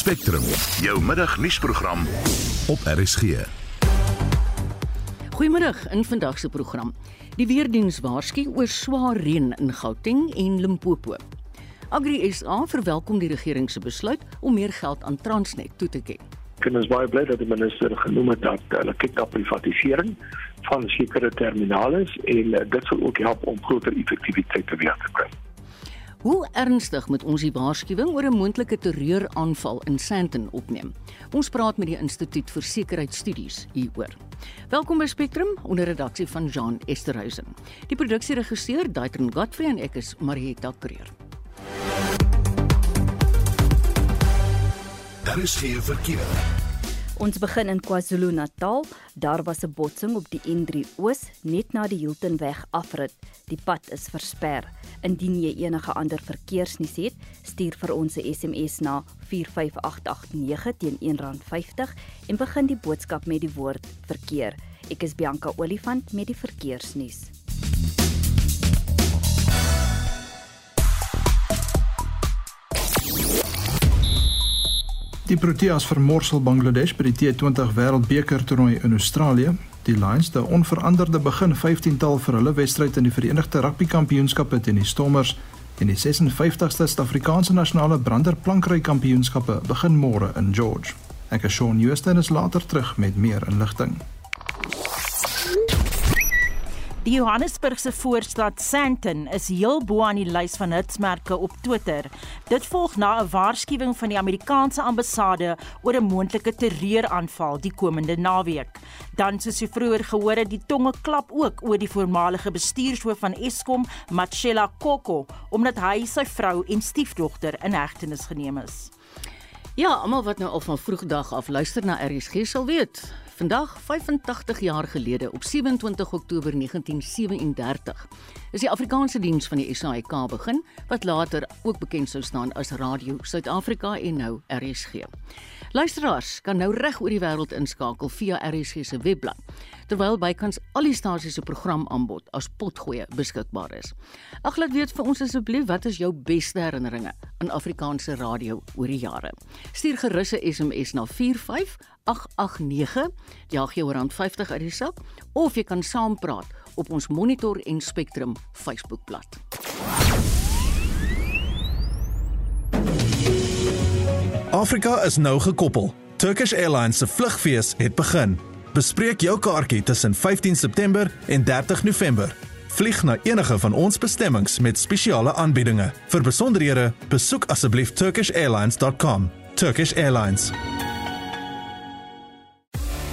Spectrum, jou middagnuusprogram op RSG. Goeiemôre in vandag se program. Die weerdiens waarsku oor swaar reën in Gauteng en Limpopo. Agri SA verwelkom die regering se besluit om meer geld aan Transnet toe te ken. Ek is baie bly dat die minister genoem het dat hulle kyk na privatisering van sekere terminale en uh, dit sal ook help om groter effektiwiteit te weer te kry. Hoe ernstig moet ons die waarskuwing oor 'n moontlike terreuraanval in Sandton opneem? Ons praat met die Instituut vir Sekuriteitsstudies hieroor. Welkom by Spectrum onder redaksie van Jean Esterhuizen. Die produksieregisseur Daitron Godfrey en ek is Marieta Kreer. Daar is geen verkeer. Ons begin in KwaZulu-Natal. Daar was 'n botsing op die N3 Oos net na die Hiltonweg afrit. Die pad is versper. Indien jy enige ander verkeersnuus het, stuur vir ons 'n SMS na 45889 teen R1.50 en begin die boodskap met die woord verkeer. Ek is Bianca Olifant met die verkeersnuus. Die Proteas vermorsel Bangladesh by die T20 Wêreldbeker toernooi in Australië. Die Lions het 'n onveranderde begin 15-tal vir hulle wedstryd in die Verenigde Rugby Kampioenskappe teen die Stormers en die 56ste Suid-Afrikaanse nasionale branderplankry kampioenskappe begin môre in George. Ek is Shaun Houston is later terug met meer inligting. Die Johannesburgse voorstad Sandton is heel bo aan die lys van hitsmerke op Twitter. Dit volg na 'n waarskuwing van die Amerikaanse ambassade oor 'n moontlike terreuraanval die komende naweek. Dan soos jy vroeër gehoor het, die tonge klap ook oor die voormalige bestuurshoof van Eskom, Machela Koko, omdat hy sy vrou en stiefdogter in hegtenis geneem is. Ja, almal wat nou al van vroegdag af luister na RSG sal weet. Vandag 85 jaar gelede op 27 Oktober 1937 is die Afrikaanse diens van die SAIK begin wat later ook bekend sou staan as Radio Suid-Afrika en nou RSG. Luisteraars kan nou reg oor die wêreld inskakel via RSG se webblad terwyl bykans al die stasies se programaanbod as potgoeie beskikbaar is. Ag laat weet vir ons asseblief wat is jou beste herinneringe aan Afrikaanse radio oor die jare. Stuur gerus 'n SMS na 45889 jaag jou rand 50 uit die sak of jy kan saampraat op ons Monitor en Spectrum Facebookblad. Afrika is nou gekoppel. Turkish Airlines se vlugfees het begin. Bespreek jou kaartjie tussen 15 September en 30 November. Vlieg na enige van ons bestemmings met spesiale aanbiedinge. Vir besonderhede, besoek asseblief turkishairlines.com. Turkish Airlines.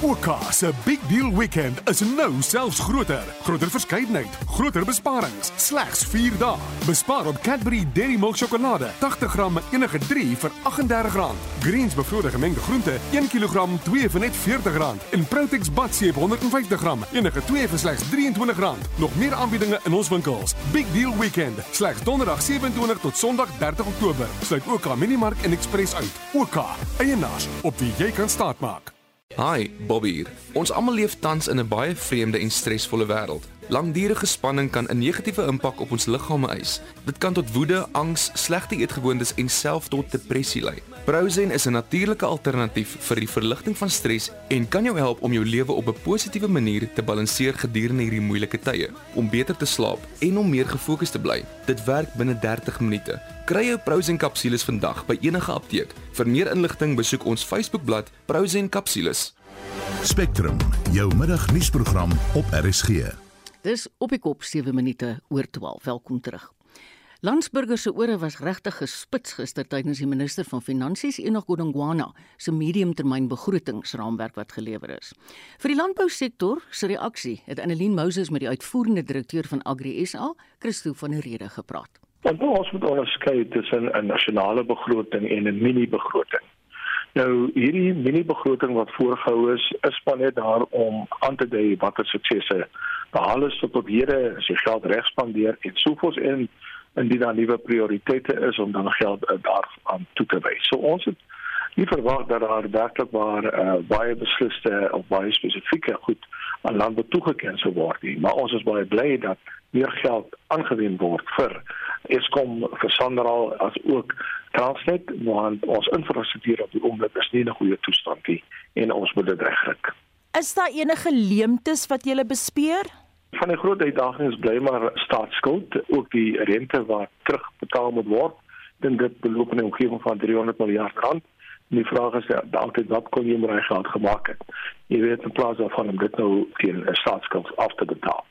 Oka se Big Deal Weekend is nou selfs groter. Groter verskeidenheid, groter besparings, slegs 4 dae. Bespaar op Cadbury Dairy Milk sjokolade, 80 gram enige 3 vir R38. Greens bevrede gemengde groente, 1 kg 2 vir net R40. En Protex badseep 150 gram, enige 2 vir slegs R23. Nog meer aanbiedinge in ons winkels. Big Deal Weekend, slegs donderdag 27 tot sonderdag 30 Oktober. Sluit Oka Minimark en Express uit. Oka, eienaars op wie jy kan staat maak. Hi, Bobby hier. Ons almal leef tans in 'n baie vreemde en stresvolle wêreld. Langdurige spanning kan 'n negatiewe impak op ons liggame eis. Dit kan tot woede, angs, slegte eetgewoontes en selfs tot depressie lei. Prozen is 'n natuurlike alternatief vir die verligting van stres en kan jou help om jou lewe op 'n positiewe manier te balanseer gedurende hierdie moeilike tye, om beter te slaap en om meer gefokus te bly. Dit werk binne 30 minute. Kry jou Prozen kapsules vandag by enige apteek. Vir meer inligting besoek ons Facebookblad Prozen Kapsules. Spectrum, jou middagnuusprogram op RSG. Dis op die kop 7 minute oor 12. Welkom terug. Landsburgers se ore was regtig gespits gister tydens die minister van Finansies Enoch Godongwana se mediumtermyn begrotingsraamwerk wat gelewer is. Vir die landbousektor se reaksie het Annelien Moses met die uitvoerende direkteur van Agri SA, Christo van der Rede, gepraat. Want ons moet onderskei tussen 'n nasionale begroting en 'n mini-begroting. Nou hierdie mini-begroting wat voorgehou is, is maar net daar om aan te dui watter suksesse behaal is tot op hede, as jy geld reg spandeer en sovoorts en indien daar nuwe prioriteite is om dan geld uh, daaraan toe te wys. So ons het nie verwag dat daar werklik waar uh, baie besliste of baie spesifieke goed aan landbou toegeken sou word nie, maar ons is baie bly dat meer geld aangewend word vir Eskom vir Sanral as ook Transnet want ons infrastruktuur op die oomblik is nie in 'n goeie toestand nie en ons moet dit regkry. Is daar enige leemtes wat jy bespeer? Van die groot uitdagings bly maar staatsskuld, ook die rente wat terugbetaal moet word. Dink dit beloop in 'n omgewing van 300 miljard rand. Die vraag is ja, altyd wat kon jy met daai geld gemaak het? Jy weet in plaas daarvan om dit nou teen 'n staatsskuld af te betaal.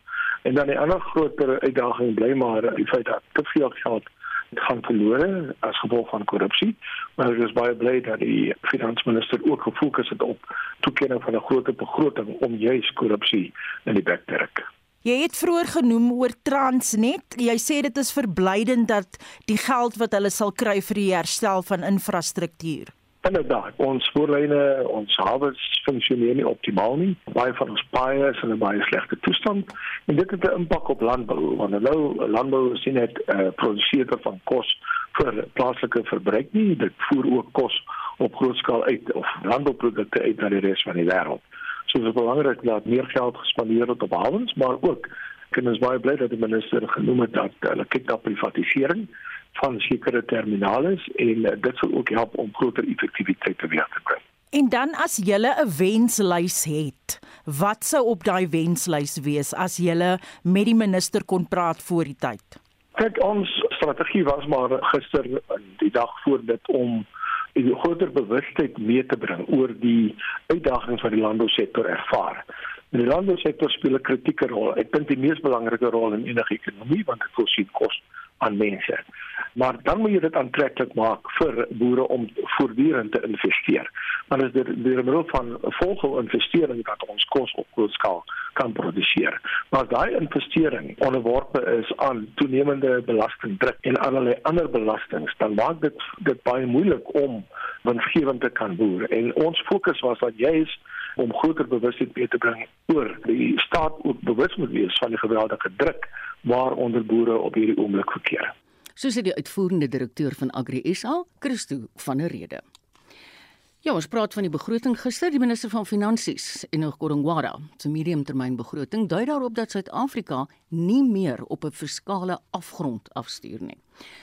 En dan die ander groter uitdaging bly maar die feit dat te veel geld gaan verlore as gevolg van korrupsie. Maar ek is baie bly dat die finansminister ook gefokus het op toekenning van 'n groter begroting om juis korrupsie in die bek te ruk. Jy het vroeër genoem oor Transnet. Jy sê dit is verblydend dat die geld wat hulle sal kry vir die herstel van infrastruktuur inderdaad ons spoorlyne ons hawens funksioneer nie optimaal nie. Baie van ons paaie is in 'n baie slegte toestand en dit het 'n impak op landbou want nou landbou sien net uh, eh, produseer van kos vir plaaslike verbruik nie dit voer ook kos op groot skaal uit of landbouprodukte uit na die res van die wêreld. So dit is belangrik dat meer geld gespandeer word op hawens maar ook kan ons baie bly dat die minister genoem het dat hulle kyk na privatisering van sekere terminale en uh, dit sal ook help om groter effektiwiteit te weer te bring. En dan as jy 'n wenslys het, wat sou op daai wenslys wees as jy met die minister kon praat voor die tyd? Kyk, ons strategie was maar gister die dag voor dit om 'n groter bewustheid mee te bring oor die uitdagings wat die landbousektor ervaar. Die landbousektor speel 'n kritieke rol. Ek dink die mees belangrike rol in enige ekonomie want dit voorsien kos aan mense. Maar dan moet jy dit aantreklik maak vir boere om voortdurend te investeer. Want as dit deur middel van volgende investering dat ons kos op groot skaal kan produseer. Maar daai investering onderworpe is aan toenemende belastingdruk en allerlei ander belastings, dan maak dit dit baie moeilik om winsgewend te kan boer. En ons fokus was dat jy is om groter bewustheid mee te bring oor die staat ook bewus moet wees van die geweldige druk waaronder boere op hierdie oomblik verkeer. So sê die uitvoerende direkteur van Agri SA, Christo van der Rede. Ja, ons praat van die begroting gister. Die minister van Finansies, Enoch Godongwana, se mediumtermynbegroting dui daarop dat Suid-Afrika nie meer op 'n fiskale afgrond afstuur nie.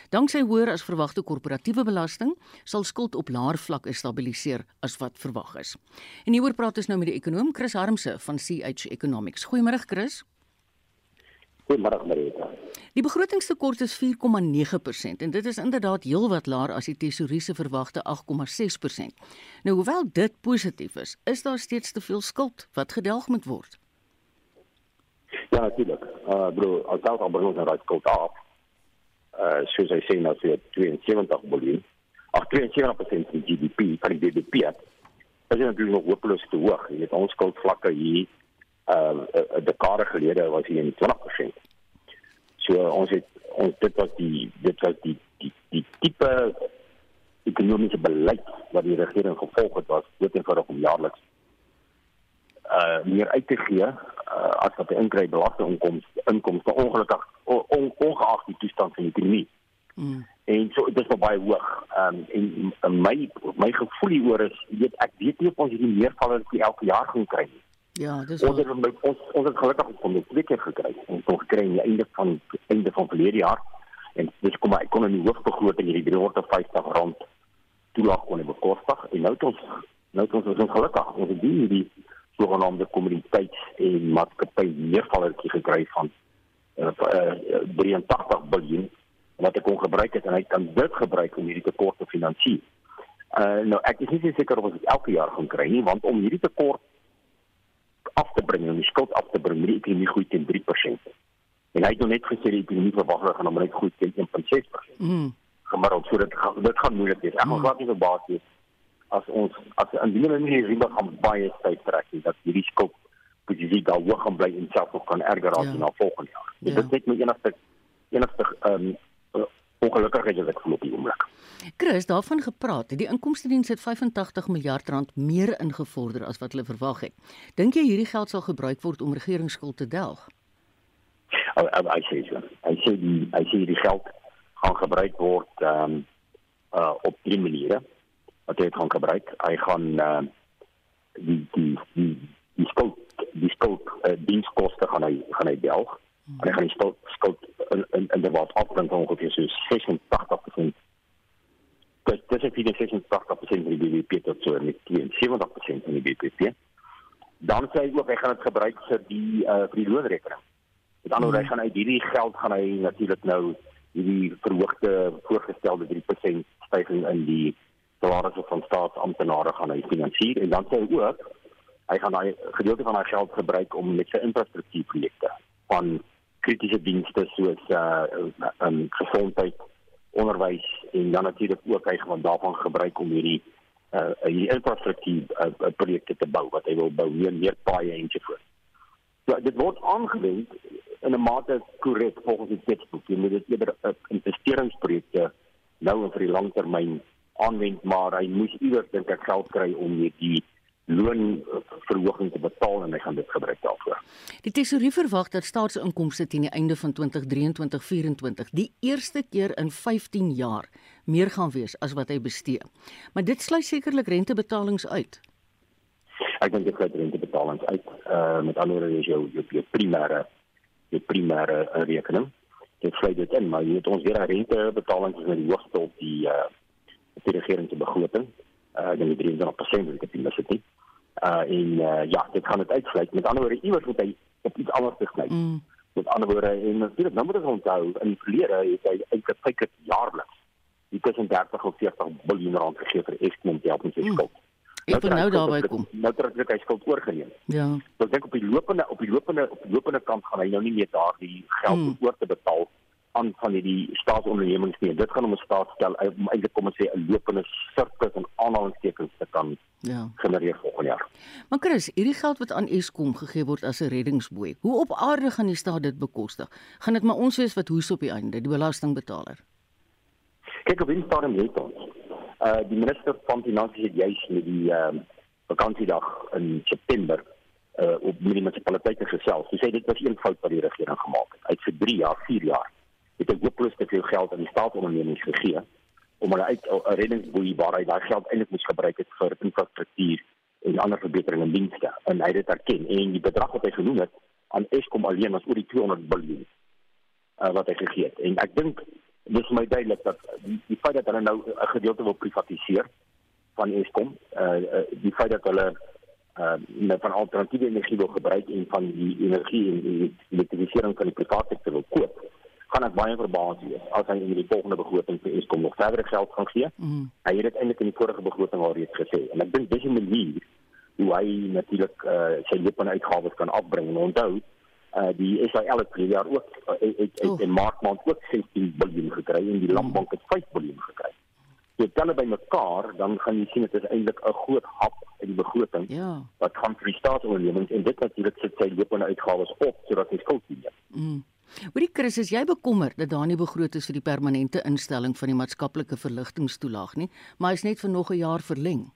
Danksy hoër as verwagte korporatiewe belasting sal skuld op laer vlakke stabiliseer as wat verwag is. En hieroor praat ons nou met die ekonom Chris Harmse van CH Economics. Goeiemôre Chris. Goeiemôre Marita. Die begrotingstekort is 4,9% en dit is inderdaad heelwat laer as die tesourier se verwagte 8,6%. Nou hoewel dit positief is, is daar steeds te veel skuld wat gedelg moet word. Ja, natuurlik. Uh bro, as dit al begin met daai skuld af. Uh soos hy sê nou vir 72 miljard. Ag 72% van GDP, van die GDP. Dit is natuurlik nog hopeloos te hoog. Jy weet ons skuldvlakke hier uh 'n dekade gelede was hy in 20%. So ons het ons dit was die dit was die die die tipe ekonomiese beleid wat die regering gevolg het was dit eenvoudig om jaarliks uh meer uit te gee uh, as wat die inkry belastinginkomste inkomste ongelukkig on, ongeag die toestand van die ekonomie. Mm. En so dit is nog baie hoog. Ehm um, en, en my my gevoel hieroor is weet ek weet nie of ons hierdie meervalle elke jaar gaan kry nie. Ja, dis ons het met ons ons het gelukkig om dit twee keer gekry. Ons het gekry aan die einde van einde van verlede jaar en dis kom ek kon in die hoofbegroting hierdie 350 rand toelaag kon bekostig en nou het ons nou het ons ons gelukkig ons het die die sogenaamde kommuniteit en maatskappy meervallertjie gekry van uh, uh, 83 miljard wat ek kon gebruik het en hy kan dit gebruik om hierdie tekort te finansier. Uh nou ek is nie seker of ons dit elke jaar gaan kry nie want om hierdie tekort af te bring en die skuld af te bring met die ekonomie groei teen 3%. En hy het nou net gesê die ekonomie verwag hulle gaan hom net groei teen 1.6%. Mm. Gemiddeld so dit gaan dit gaan moeilik wees. Ek gaan mm. glad nie verbaas wees as ons as in die manier hier riem gaan baie tyd trek en dat hierdie skuld posisies daar hoog gaan bly en selfs nog kan erger raak ja. na volgende jaar. Ja. Dit is net my enigste enigste ehm um, ongelukkig is ek voel op die oomblik. Chris, daarvan gepraat, die inkomstediens het 85 miljard rand meer ingevorder as wat hulle verwag het. Dink jy hierdie geld sal gebruik word om regeringsskuld te delg? Oh, I see so. I see die I see die geld gaan gebruik word ehm um, uh op drie maniere. Wat hy gaan gebruik, hy gaan uh die die die die skuld die skuld uh, dienskoste gaan hy gaan hy delg Hmm. En hy gaan die skuld skuld in in in die wat afbring van ongeveer so 86%. Dit dis ek hierdie 86% van die BBP tot so met 70% van die BBP. Dan sê hy ook hy gaan dit gebruik vir die uh vir die loonrekening. Met ander woorde, hy gaan uit hierdie geld gaan hy natuurlik nou hierdie verhoogde voorgestelde 3% stygings in die salarisse van staatsamptenare gaan hy finansier en dan sê hy ook hy gaan daai gedeelte van daai geld gebruik om met sy infrastruktuurprojekte van kritiese dienste soos uh um, gesondheid, onderwys en dan natuurlik ook hy gaan daarvan gebruik om hierdie uh hierdie infrastruktuur uh, projekte te bou wat hy wil bou meer meer paaie en so voort. Ja, dit word aangewend in 'n mate korrek volgens die teksboek. Jy moet dit eerder uh, investeringsprojekte nou en vir die langtermyn aanwend, maar hy moes iewers dink ek geld kry om hierdie loonverhoging te betaal en hy gaan dit gebruik daarvoor. Die tesourier verwag dat staatsinkomste teen die einde van 2023-24 die eerste keer in 15 jaar meer gaan wees as wat hy bestee. Maar dit sluit sekerlik rentebetalings uit. Ek dink dit sluit rentebetalings uit. Uh met ander woorde is jou jou, jou primêre jou primêre uh, rekening. Dit sluit dit in, maar jy het ons weer rentebetalings is met die hoogste op die uh op die regering se begroting. Uh dan die 23% wat ek het mis dit nie. Uh en uh, ja, dit gaan dit uitsluit. Met ander woorde, iewers moet hy op iets anders besluit. Mm. Met ander woorde, en natuurlik nou moet ons onthou in die verlede het hy eintlik kyk dit jaarliks. Die tussen 30 of 40 miljard rand gegee vir Eskom te help met sy mm. skuld. Ek wil nou daarby kom. Nou trek ek hy skuld oorgeneem. Ja. So ek dink op die lopende op die lopende op die lopende kant gaan hy nou nie meer daardie geld mm. oor te betaal aan van hierdie staatsondernemings nie. Dit gaan om 'n staatsstel om eintlik kom ons sê 'n lopende sirkus en aanhalingstekens te kan ja genereer volgende jaar. Maar Chris, hierdie geld wat aan Eskom gegee word as 'n reddingsboei, hoe op aarde gaan die staat dit bekostig? Gaan dit maar ons wees wat hoes op die einde, die belastingbetaler? Kyk op wie staan dit ons. Uh die minister van finansies het juis met die ehm uh, vakansiedag in September uh op met die munisipaliteite gesels. Hy sê dit was een fout wat die regering gemaak het. Uit vir 3 jaar, 4 jaar het hy hopeloos te veel geld aan die staatsondernemings gegee om hulle uit 'n reddingsboei waar hy daai geld eintlik moes gebruik het vir infrastruktuur en ander verbeteringe in dienste. En hy het dit erken. En die bedrag wat hy genoem het aan Eskom alleen was oor die 200 miljard uh, wat hy gegee het. En ek dink dis my duidelik dat die, die feit dat hulle nou 'n gedeelte wil privatiseer van Eskom uh, uh, die feit dat hulle uh net van alternatiewe energie wil gebruik en van die energie en die elektrifisering van die private sektor wil koop gaan ek baie verbaas wees as hy in die volgende begroting vir Eskom nog verder geld gaan gee. Mm. Hy het dit eintlik in die vorige begroting al reeds gesê en ek dink dis 'n manier hoe hy natuurlik uh, sy lopende uitgawes kan afbring. En onthou, uh, die SAL het vir jaar ook uh, het, het, het in Maart maand ook 16 miljard gekry en die landbank het 5 miljard gekry. Jy tel dit bymekaar, dan gaan jy sien dit is eintlik 'n groot hap in die begroting. Ja. Wat gaan vir die staatsondernemings en dit natuurlik sit sy lopende uitgawes op sodat hy skuld nie. Mm. Hoorie Chris, is jy bekommerd dat daar nie begroot is vir die permanente instelling van die maatskaplike verligtingstoelaag nie, maar is net vir nog 'n jaar verleng?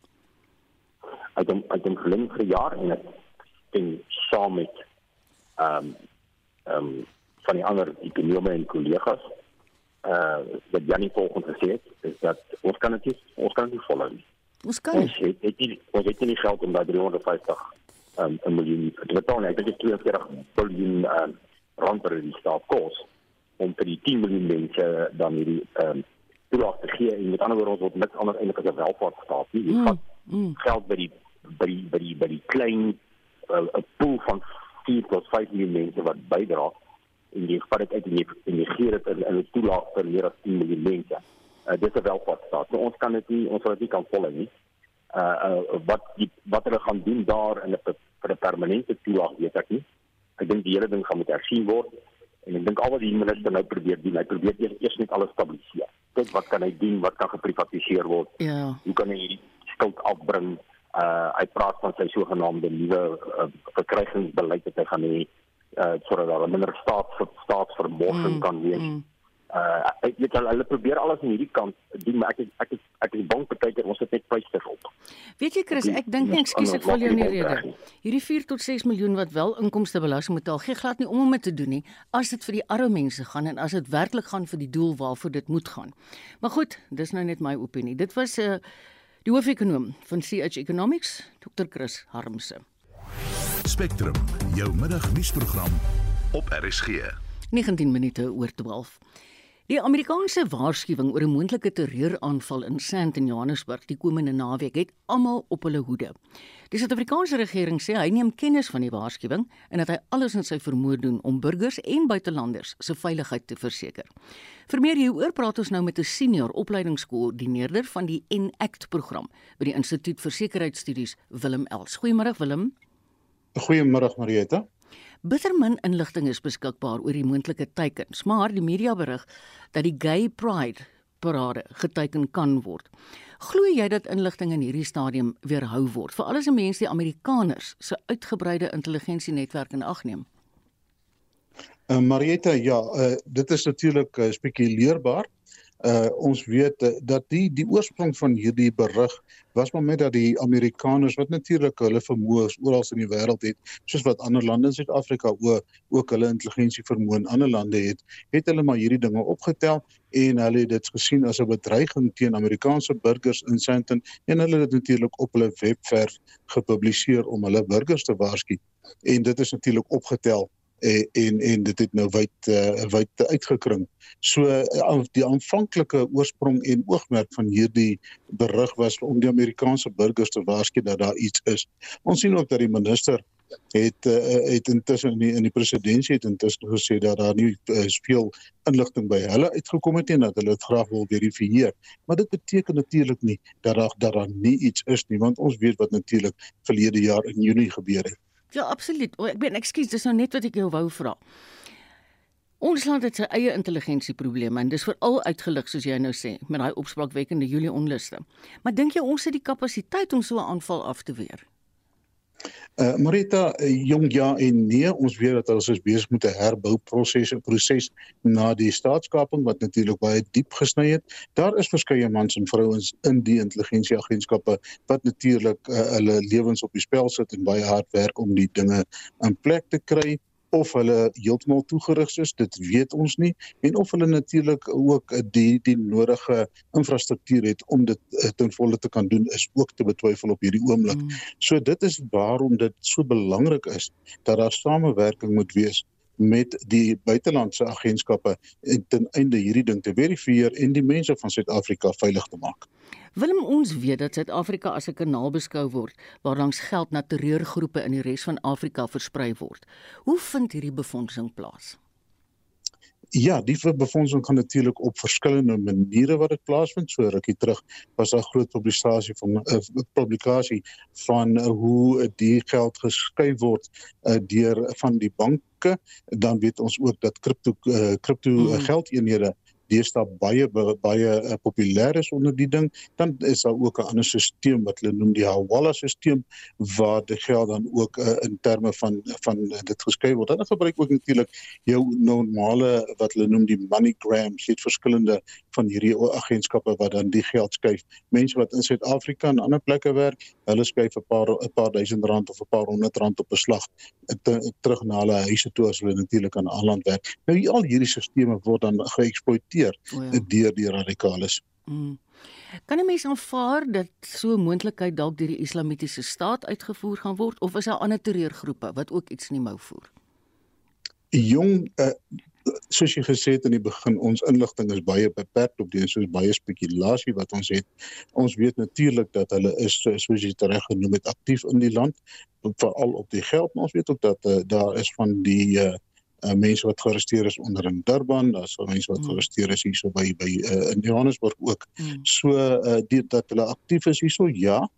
Ek dink ek dink verleng vir 'n jaar en ek dink saam met ehm um, ehm um, van die ander ekonome en kollegas uh, wat Janie volgens gesê het, is dat ons kan dit ons kan dit volhou. Ons kan ons het, het nie ons het nie geld om daai 350 ehm um, 'n miljoen te betaal nie. Ek dink dit is 42 miljard ehm um, rand per die staat kos om vir die 10 miljoen mense dan hierdie ehm um, toelaag te gee en met ander woorde ons word niks anders eintlik as 'n welvaartsstaat nie. Jy mm, vat mm. geld by die by die by die, by die klein eh, 'n uh, pool van 4 tot 5 miljoen mense wat bydra en jy vat dit uit en jy, en jy gee dit in 'n toelaag vir meer as 10 miljoen mense. Uh, dit is 'n welvaartsstaat. So ons kan dit nie ons sal dit nie kan volg nie. Uh, uh wat die, wat hulle gaan doen daar in 'n vir 'n permanente toelaag weet ek nie ek dink die hele ding gaan moet hersien word en ek dink al wat die minister nou probeer doen, hy probeer eers, eers net alles stabiliseer. Kyk wat kan hy doen, wat kan geprivatiseer word? Ja. Hoe kan hy skuld afbring? Uh hy praat van sy sogenaamde nuwe uh, verkrygingsbeleid wat hy gaan hê uh sodat daar minder staat staatsvermorsing mm, kan wees. Mm uh ek weet al hulle probeer alles aan hierdie kant doen maar ek ek ek, ek is bang partykeer ons het net pryse op. Weet jy Chris, ek dink nie ekskuus ek val jou nie rede. Hierdie 4 tot 6 miljoen wat wel inkomstebelasting betaal, gee glad nie om om dit te doen nie as dit vir die arme mense gaan en as dit werklik gaan vir die doel waarvoor dit moet gaan. Maar goed, dis nou net my opinie. Dit was 'n uh, die hoofekonoom van CH Economics, Dr. Chris Harmse. Spectrum, jou middagnuusprogram op RSG. 19 minute oor 12. Die Amerikaanse waarskuwing oor 'n moontlike terreuraanval in Sandton, Johannesburg, die komende naweek het almal op hulle hoede. Die Suid-Afrikaanse regering sê hy neem kennis van die waarskuwing en dat hy alles in sy vermoë doen om burgers en buitelanders se veiligheid te verseker. Vir meer hieroor praat ons nou met 'n senior opleidingskoördineerder van die Enact program by die Instituut vir Sekuriteitsstudies, Willem Els. Goeiemôre Willem. Goeiemôre Marieta. Bittermin inligting is beskikbaar oor die moontlike teikens, maar die media berig dat die Gay Pride parade geteken kan word. Glo jy dat inligting in hierdie stadium weerhou word vir alles en mense die Amerikaners se uitgebreide intelligensienetwerk in ag neem? Uh, Marietta, ja, uh, dit is natuurlik uh, spekuleerbaar uh ons weet uh, dat die die oorsprong van hierdie berig was maar met dat die Amerikaners wat natuurlik hulle vermoëns oral in die wêreld het soos wat ander lande in Suid-Afrika ook ook hulle intelligensie vermoë in ander lande het het hulle maar hierdie dinge opgetel en hulle het dit gesien as 'n bedreiging teen Amerikaanse burgers in Sandton en hulle het dit natuurlik op hulle webwerf gepubliseer om hulle burgers te waarsku. En dit is natuurlik opgetel en en en dit het nou wyd uh, wyd uitgekring. So uh, die aanvanklike oorsprong en oogmerk van hierdie berig was om die Amerikaanse burgers te waarsku dat daar iets is. Ons sien ook dat die minister het uh, het intussen in die, in die presidentskap het intussen gesê dat daar nie uh, veel inligting by hulle uitgekom het en dat hulle dit graag wil verifieer. Maar dit beteken natuurlik nie dat daar dat daar nie iets is nie want ons weet wat natuurlik verlede jaar in Junie gebeur het. Ja, absoluut. O, ek ben ekskuus, dis nou net wat ek jou wou vra. Ons land het sy eie intelligensieprobleme en dis veral uitgelig soos jy nou sê met daai opspraakwekkende Julie onluste. Maar dink jy ons het die kapasiteit om so 'n aanval af te weer? Uh Marita, uh, jong ja en nee, ons weet dat ons is besig met 'n herbouproses en proses na die staatskaping wat natuurlik baie diep gesny het. Daar is verskeie mans en vrouens in die intelligensieagentskappe wat natuurlik uh, hulle lewens op die spel sit en baie hard werk om die dinge in plek te kry of hulle heeltemal toegerig is, dit weet ons nie en of hulle natuurlik ook die die nodige infrastruktuur het om dit eh, ten volle te kan doen is ook te betwyfel op hierdie oomblik. Mm. So dit is waarom dit so belangrik is dat daar samewerking moet wees met die buitelandse agentskappe ten einde hierdie ding te verifieer en die mense van Suid-Afrika veilig te maak. Willem ons weet dat Suid-Afrika as 'n kanaal beskou word waarlangs geld na terreurgroepe in die res van Afrika versprei word. Hoe vind hierdie befondsing plaas? Ja, die befondsing kan natuurlik op verskillende maniere wat dit plaasvind. So rukkie terug was daar groot publikasie van 'n uh, eh, publikasie van uh, hoe die geld geskuif word uh, deur van die banke. Dan weet ons ook dat kripto uh, kripto mm. geldeenhede deesdae baie baie uh, populêr is onder die ding, dan is daar ook 'n ander stelsel wat hulle noem die Hawala stelsel waar die geld dan ook uh, in terme van van uh, dit geskryf word. Hulle gebruik ook natuurlik jou normale wat hulle noem die MoneyGrams, dit verskillende van hierdie agentskappe wat dan die geld skuif. Mense wat in Suid-Afrika en ander plekke werk, hulle skuif 'n paar 'n paar duisend rand of 'n paar honderd rand op beslag terug na hulle huise toe as hulle natuurlik aan 'n ander land werk. Nou al hierdie stelsels word dan geëksploiteer geïnfekteer oh ja. deur die radikales. Mm. Kan 'n mens aanvaar dat so 'n moontlikheid dalk deur die Islamitiese staat uitgevoer gaan word of is daar ander terreurgroepe wat ook iets in die mou voer? Jong uh, soos jy gesê het in die begin ons inligting is baie beperk op die soos baie spekulasie wat ons het. Ons weet natuurlik dat hulle is soos jy reg genoem het aktief in die land veral op die geld maar ons weet ook dat uh, daar is van die uh, uh, mense wat gearresteer is onder in Durban, daar's mense wat mm. gearresteer is hierso by by uh, in Johannesburg ook. Mm. So uh, dit dat hulle aktief is hierso, ja.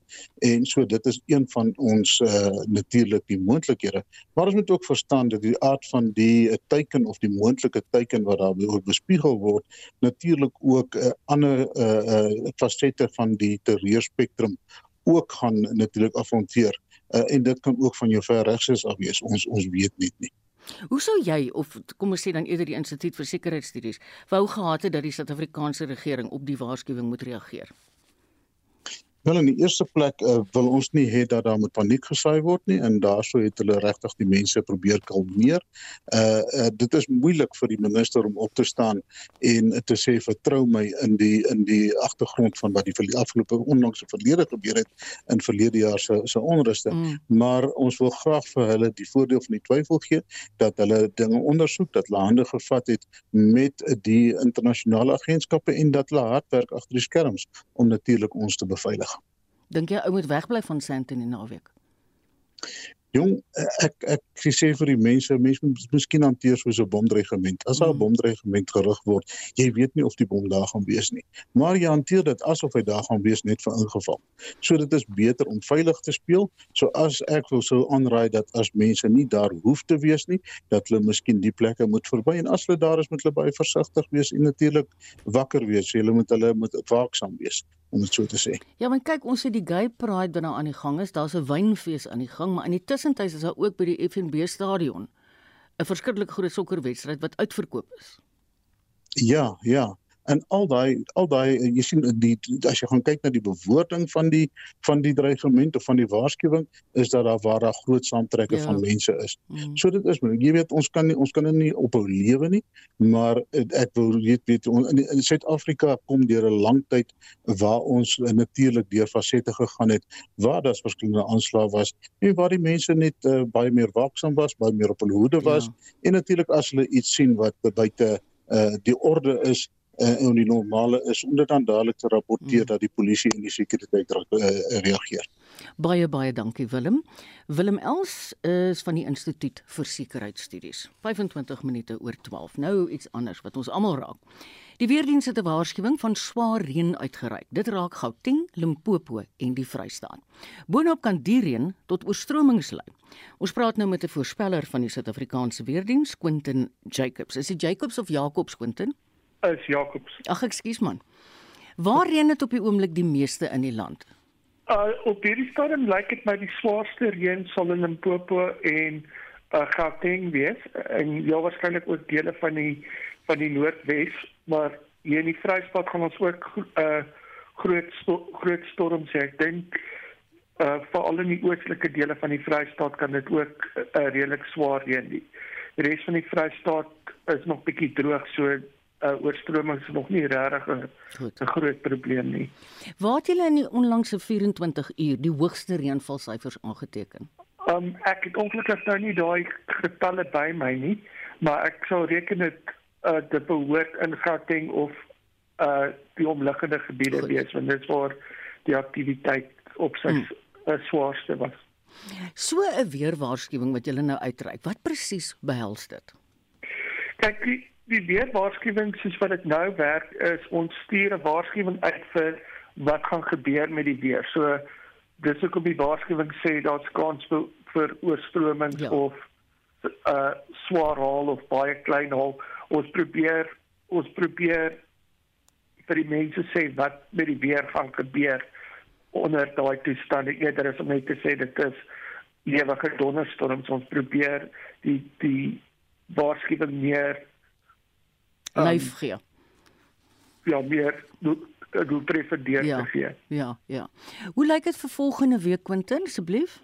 En so dit is een van ons uh, natuurlik die moontlikhede. Maar ons moet ook verstaan dat die aard van die uh, teiken of die moontlike teiken wat daar oor bespiegel word, natuurlik ook 'n uh, ander uh, uh, fasette van die terreurspektrum ook gaan natuurlik afhanteer. Uh, en dit kan ook van jou ver regs af wees. Ons ons weet net nie. Hoe sou jy of kom ons sê dan eerder die Instituut vir Sekuriteitsstudies wou gehad het dat die Suid-Afrikaanse regering op die waarskuwing moet reageer? Wel in die eerste plek uh, wil ons nie hê dat daar moet paniek gesaai word nie en daaroor het hulle regtig die mense probeer kalmeer. Uh, uh dit is moeilik vir die minister om op te staan en te sê vertrou my in die in die agtergrond van wat die afgelope onlangse verlede gebeur het in verlede jaar se se onruste. Mm. Maar ons wil graag vir hulle die voordeel van die twyfel gee dat hulle dinge ondersoek, dat hulle hande gevat het met die internasionale agentskappe en dat hulle hard werk agter die skerms om natuurlik ons te beveilig. Dink jy ou moet wegbly van Sandton in naweek? Jong, ek ek sê vir die mense, mense moet miskien hanteer soos 'n bomdreigement. As daar 'n mm. bomdreigement gerig word, jy weet nie of die bom daar gaan wees nie. Maar jy hanteer dit asof hy daar gaan wees net vir ingeval. So dit is beter om veilig te speel. So as ek wil sou aanraai dat as mense nie daar hoef te wees nie, dat hulle miskien die plekke moet verby en as hulle daar is moet hulle baie versigtig wees en natuurlik wakker wees. Hulle moet hulle moet waaksaam wees om dit so te sê. Ja, maar kyk, ons het die Gay Pride binne aan die gang is. Daar's 'n wynfees aan die gang, maar in die tussentyd is daar ook by die FNB stadion 'n verskriklik groot sokkerwedstryd wat uitverkoop is. Ja, ja en al daai al daai eh, jy sien die as jy gaan kyk na die bewoording van die van die dreigement of van die waarskuwing is dat daar waar daar groot saamtrekke ja. van mense is. Mm. So dit is jy weet ons kan nie ons kan nie ophou lewe nie, maar eh, ek wil weet weet in, in Suid-Afrika kom deur 'n lang tyd waar ons natuurlik deur fasette gegaan het waar daar verskillende aanslae was en waar die mense net uh, baie meer waaksaam was, baie meer op hulle hoede was ja. en natuurlik as hulle iets sien wat buite uh, die orde is uh, en die normale is om dit dan dadelik te rapporteer mm. dat die polisie en die sekuriteit uh, reageer. Baie baie dankie Willem. Willem Els is van die Instituut vir Sekuriteitsstudies. 25 minute oor 12. Nou iets anders wat ons almal raak. Die weerdiens het 'n waarskuwing van swaar reën uitgereik. Dit raak Gauteng, Limpopo en die Vrystaat. Boonop kan die reën tot oorstromings lei. Ons praat nou met 'n voorspeller van die Suid-Afrikaanse weerdiens, Quentin Jacobs. Is dit Jacobs of Jacobs Quentin? Is Jacobs. Ag ekskuus man. Waar reën dit op die oomblik die meeste in die land? Uh op hierdie stadium lyk dit my die swaarste reën sal in Limpopo en uh Gauteng wees en ja waarskynlik ook dele van die van die Noordwes, maar hier in die Vrystaat gaan ons ook uh groot sto groot storms hê. Ek dink uh veral in die oostelike dele van die Vrystaat kan dit ook uh, redelik swaar reën. Die res van die Vrystaat is nog bietjie droog, so uh, oorstromings nog nie regtig 'n groot probleem nie. Waar het julle in die onlangse 24 uur die hoogste reënvalsyfers aangeteken? Um ek het ongelukkig nou nie daai getalle by my nie, maar ek sou reken dit uh dit behoort in Gauteng of uh die omliggende gebiede Goed. wees want dit is waar die aktiwiteit op sy hmm. uh, swaarste was. So 'n weerwaarskuwing wat julle nou uitreik, wat presies behels dit? Kyk, die weerwaarskuwing soos wat dit nou werk is ons stuur 'n waarskuwing uit vir wat gaan gebeur met die weer. So dis ook op die waarskuwing sê daar's kans vir, vir oorstromings ja. of uh swaar haal of baie klein haal. Ons probeer ons probeer vir die mense sê wat met die weer gaan gebeur onder daai toestande eerder as om net te sê dit is ewige donderstorms. Ons probeer die die waarskuwing meer um, lyf gee. Ja, meer doel prefereer ja, te gee. Ja, ja. Hoe lyk dit vir volgende week Quentin asseblief?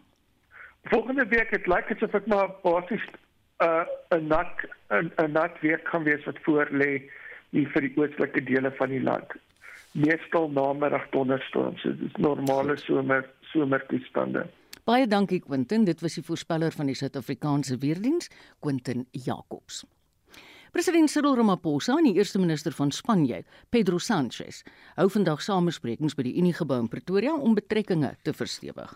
Volgende week het lyk dit asof ek maar basies 'n uh, 'n nat 'n 'n nat week kan wees wat voor lê hier vir die oostelike dele van die land. Meestal namiddag donderstorms. Dit is normale somer somertoestande. Baie dankie Quentin, dit was die voorspeller van die Suid-Afrikaanse weerdiens, Quentin Jacobs. President Cyril Ramaphosa en die eerste minister van Spanje, Pedro Sanchez, hou vandag samesprekings by die Uniegebou in Pretoria om betrekkinge te verstewig.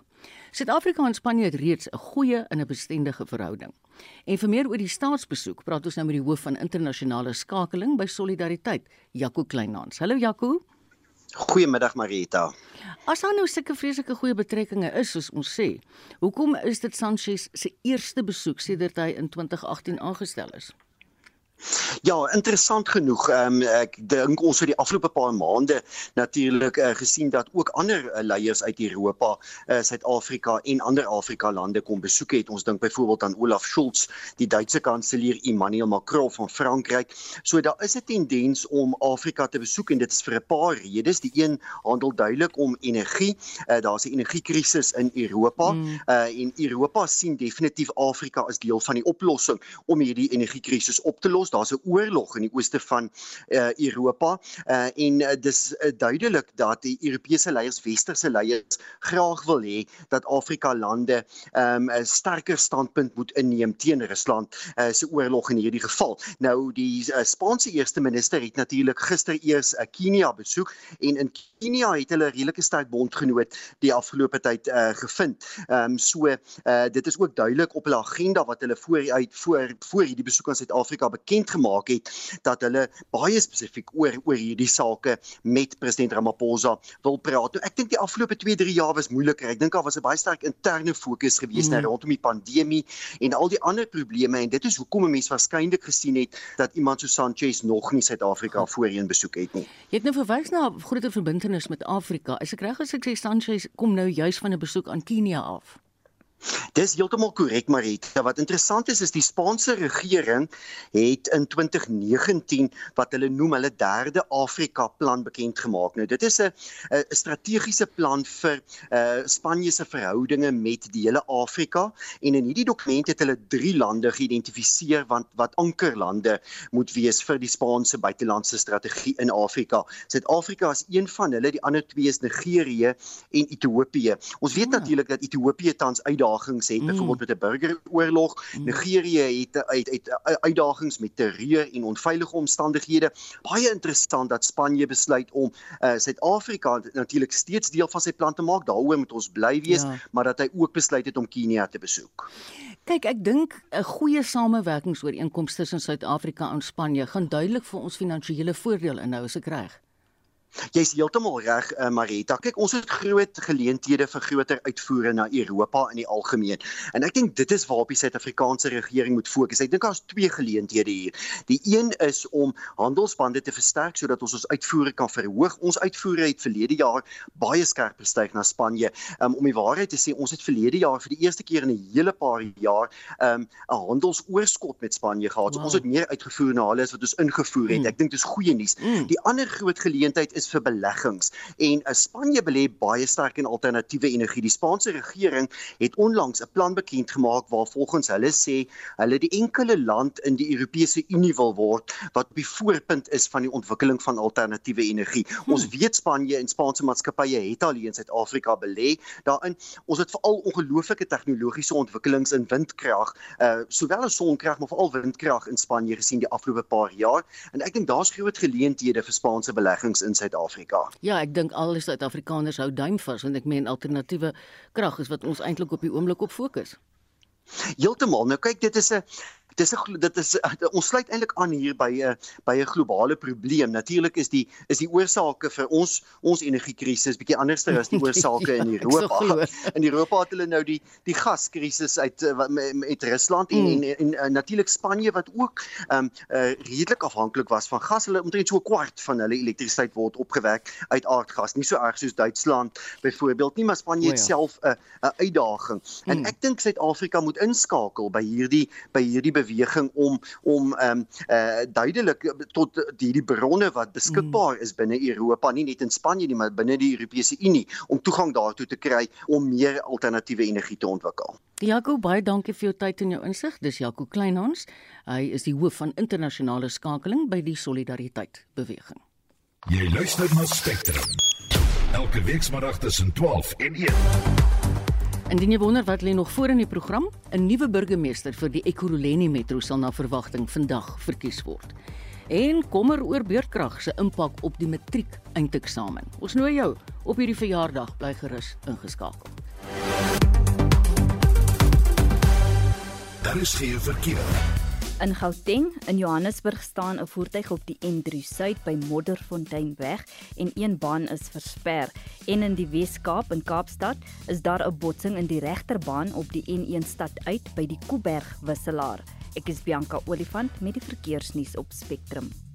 Suid-Afrika en Spanje het reeds 'n goeie en 'n bestendige verhouding. En vir meer oor die staatsbesoek, praat ons nou met die hoof van internasionale skakeling by Solidariteit, Jaco Kleinhans. Hallo Jaco. Goeiemiddag Marita. As daar nou sulke vreeslike goeie betrekkinge is soos ons sê, hoekom is dit Sanchez se eerste besoek sedert hy in 2018 aangestel is? Ja, interessant genoeg. Ehm um, ek dink ons het die afgelope paar maande natuurlik uh, gesien dat ook ander uh, leiers uit Europa, uh, Suid-Afrika en ander Afrika lande kom besoek het. Ons dink byvoorbeeld aan Olaf Scholz, die Duitse kanselier Emmanuel Macron van Frankryk. So daar is 'n tendens om Afrika te besoek en dit is vir 'n paar redes. Die een handel duidelik om energie. Uh, Daar's 'n energiekrisis in Europa mm. uh, en Europa sien definitief Afrika as deel van die oplossing om hierdie energiekrisis op te los ons daar's 'n oorlog in die ooste van uh, Europa uh, en uh, dis uh, duidelik dat die Europese leiers, westerse leiers graag wil hê dat Afrika lande um, 'n sterker standpunt moet inneem teen Rusland uh, se oorlog in hierdie geval. Nou die uh, Spaanse eerste minister het natuurlik gister eers uh, Kenia besoek en in Kenia het hulle 'n redelike sterk bondgenoot die afgelope tyd uh, gevind. Ehm um, so uh, dit is ook duidelik op hulle agenda wat hulle voor uit voor voor hierdie besoek aan Suid-Afrika bekend bekend gemaak het dat hulle baie spesifiek oor oor hierdie sake met president Ramaphosa wil praat. Nou, ek dink die afgelope 2-3 jaar was moeiliker. Ek dink daar was 'n baie sterk interne fokus gewees mm. rondom die pandemie en al die ander probleme en dit is hoekom 'n mens waarskynlik gesien het dat iemand so Sanchez nog nie Suid-Afrika voorheen besoek het nie. Jy het nou verwys na groter verbintenis met Afrika. Is ek reg as ek sê Sanchez kom nou juis van 'n besoek aan Kenia af? Dis heeltemal korrek Marita. Wat interessant is is die Spaanse regering het in 2019 wat hulle noem hulle derde Afrika plan bekend gemaak. Nou dit is 'n 'n strategiese plan vir uh Spanje se verhoudinge met die hele Afrika en in hierdie dokument het hulle drie lande geïdentifiseer wat wat ankerlande moet wees vir die Spaanse buitelandse strategie in Afrika. Suid-Afrika is een van hulle, die ander twee is Nigerië en Ethiopië. Ons weet ja. natuurlik dat Ethiopië tans uit uitdagings het, mm. byvoorbeeld met 'n burgeroorlog. Mm. Nigerië het uit uit uitdagings met terreur en onveilige omstandighede. Baie interessant dat Spanje besluit om uh, Suid-Afrika natuurlik steeds deel van sy plan te maak. Daaroor moet ons bly wees, ja. maar dat hy ook besluit het om Kenia te besoek. Kyk, ek dink 'n goeie samewerkingsooreenkoms tussen Suid-Afrika en Spanje gaan duidelik vir ons finansiële voordeel inhou as ek reg. Jy's heeltemal reg, uh, Marita. Kyk, ons het groot geleenthede vir groter uitvoere na Europa in die algemeen. En ek dink dit is waarop die Suid-Afrikaanse regering moet fokus. Ek dink daar's twee geleenthede hier. Die een is om handelsbande te versterk sodat ons ons uitvoere kan verhoog. Ons uitvoere het verlede jaar baie skerp gestyg na Spanje. Um, om die waarheid te sê, ons het verlede jaar vir die eerste keer in 'n hele paar jaar um, 'n um, handelsoorskot met Spanje gehad. So wow. ons het meer uitgevoer na hulle as wat ons ingevoer het. Mm. Ek dink dis goeie nuus. Mm. Die ander groot geleentheid is vir beleggings en uh, Spanje belê baie sterk in alternatiewe energie. Die Spaanse regering het onlangs 'n plan bekend gemaak waar volgens hulle sê hulle die enkele land in die Europese Unie wil word wat op die voorpunt is van die ontwikkeling van alternatiewe energie. Hmm. Ons weet Spanje en Spaanse maatskappye het al hier in Suid-Afrika belê. Daarin ons het veral ongelooflike tegnologiese ontwikkelings in windkrag, uh sowel as sonkrag maar veral windkrag in Spanje gesien die afgelope paar jaar en ek dink daar's groot geleenthede vir Spaanse beleggings in Suid Suid-Afrika. Ja, ek dink al die Suid-Afrikaners hou duim vas want ek meen alternatiewe krag is wat ons eintlik op die oomblik op fokus. Heeltemal. Nou kyk, dit is 'n dis 'n dit is ons sluit eintlik aan hier by 'n by 'n globale probleem. Natuurlik is die is die oorsake vir ons ons energiekrisis bietjie anderster as die oorsake ja, in Europa. In Europa het hulle nou die die gaskrisis uit eh, met, Rusland en, mm. en en, en natuurlik Spanje wat ook ehm um, uh, redelik afhanklik was van gas. Hulle omtrent so 'n kwart van hulle elektrisiteit word opgewek uit aardgas. Nie so erg soos Duitsland byvoorbeeld nie, maar Spanje oh, ja. het self 'n 'n uitdaging. Mm. En ek dink Suid-Afrika moet inskakel by hierdie by hierdie beweging om om ehm um, uh, duidelik tot hierdie bronne wat beskikbaar is binne Europa, nie net in Spanje nie, maar binne die Europese Unie om toegang daartoe te kry om meer alternatiewe energie te ontwikkel. Jaco, baie dankie vir jou tyd en jou insig. Dis Jaco Kleinhans. Hy is die hoof van internasionale skakeling by die Solidariteit beweging. Jy luister na Spectrum. Elke week saterdag tussen 12 en 1. Indien jy wonder wat lê nog voor in die program, 'n nuwe burgemeester vir die Ekurhuleni Metro sal na verwagting vandag verkies word. En kommer oor beurtkrag se impak op die matriek eindeksamen. Ons nooi jou op hierdie verjaardag bly gerus ingeskakel. Daar is geen verkeer. In Gauteng in Johannesburg staan 'n voertuig op die N3 Suid by Modderfonteinweg en een baan is versper. En in die Wes-Kaap in Kaapstad is daar 'n botsing in die regterbaan op die N1 stad uit by die Kuiberg wisselaar. Ek is Bianca Olifant met die verkeersnuus op Spectrum.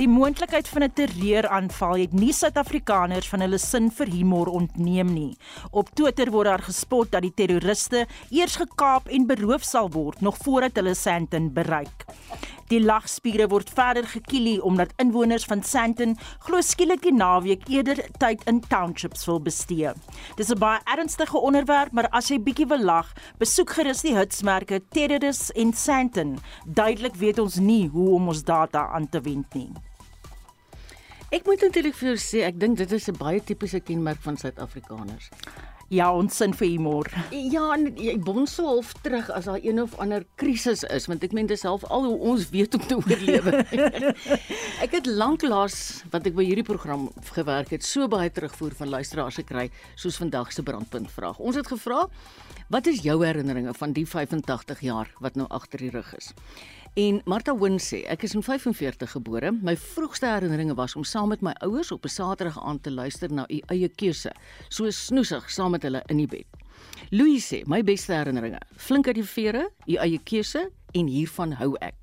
Die moontlikheid van 'n terreuraanval het nie Suid-Afrikaners van hulle sin vir humor ontneem nie. Op Twitter word daar gespot dat die terroriste eers gekaap en beroof sal word nog voordat hulle Sandton bereik. Die lagspiere word verder gekielie omdat inwoners van Sandton glo skielik die naweek eerder tyd in townships wil bestee. Dis 'n baie ernstige onderwerp, maar as jy bietjie wil lag, besoek gerus die hitsmerke Terrorist en Sandton. Duidelik weet ons nie hoe om ons data aan te wend nie. Ek moet natuurlik vir jou sê, ek dink dit is 'n baie tipiese kenmerk van Suid-Afrikaners. Ja, ons sin vir humor. Ja, en jy bonsel half terug as daar een of ander krisis is, want ek meen dis half al hoe ons weet om te oorlewe. ek het lanklaas wat ek by hierdie program gewerk het, so baie terugvoer van luisteraars gekry soos vandag se brandpunt vraag. Ons het gevra, wat is jou herinneringe van die 85 jaar wat nou agter die rug is? En Martha Win sê, ek is in 45 gebore. My vroegste herinneringe was om saam met my ouers op 'n Saterdag aand te luister na u eie keuse, so snoesig saam met hulle in die bed. Louis sê, my beste herinneringe, flink uit die vere, u eie keuse en hiervan hou ek.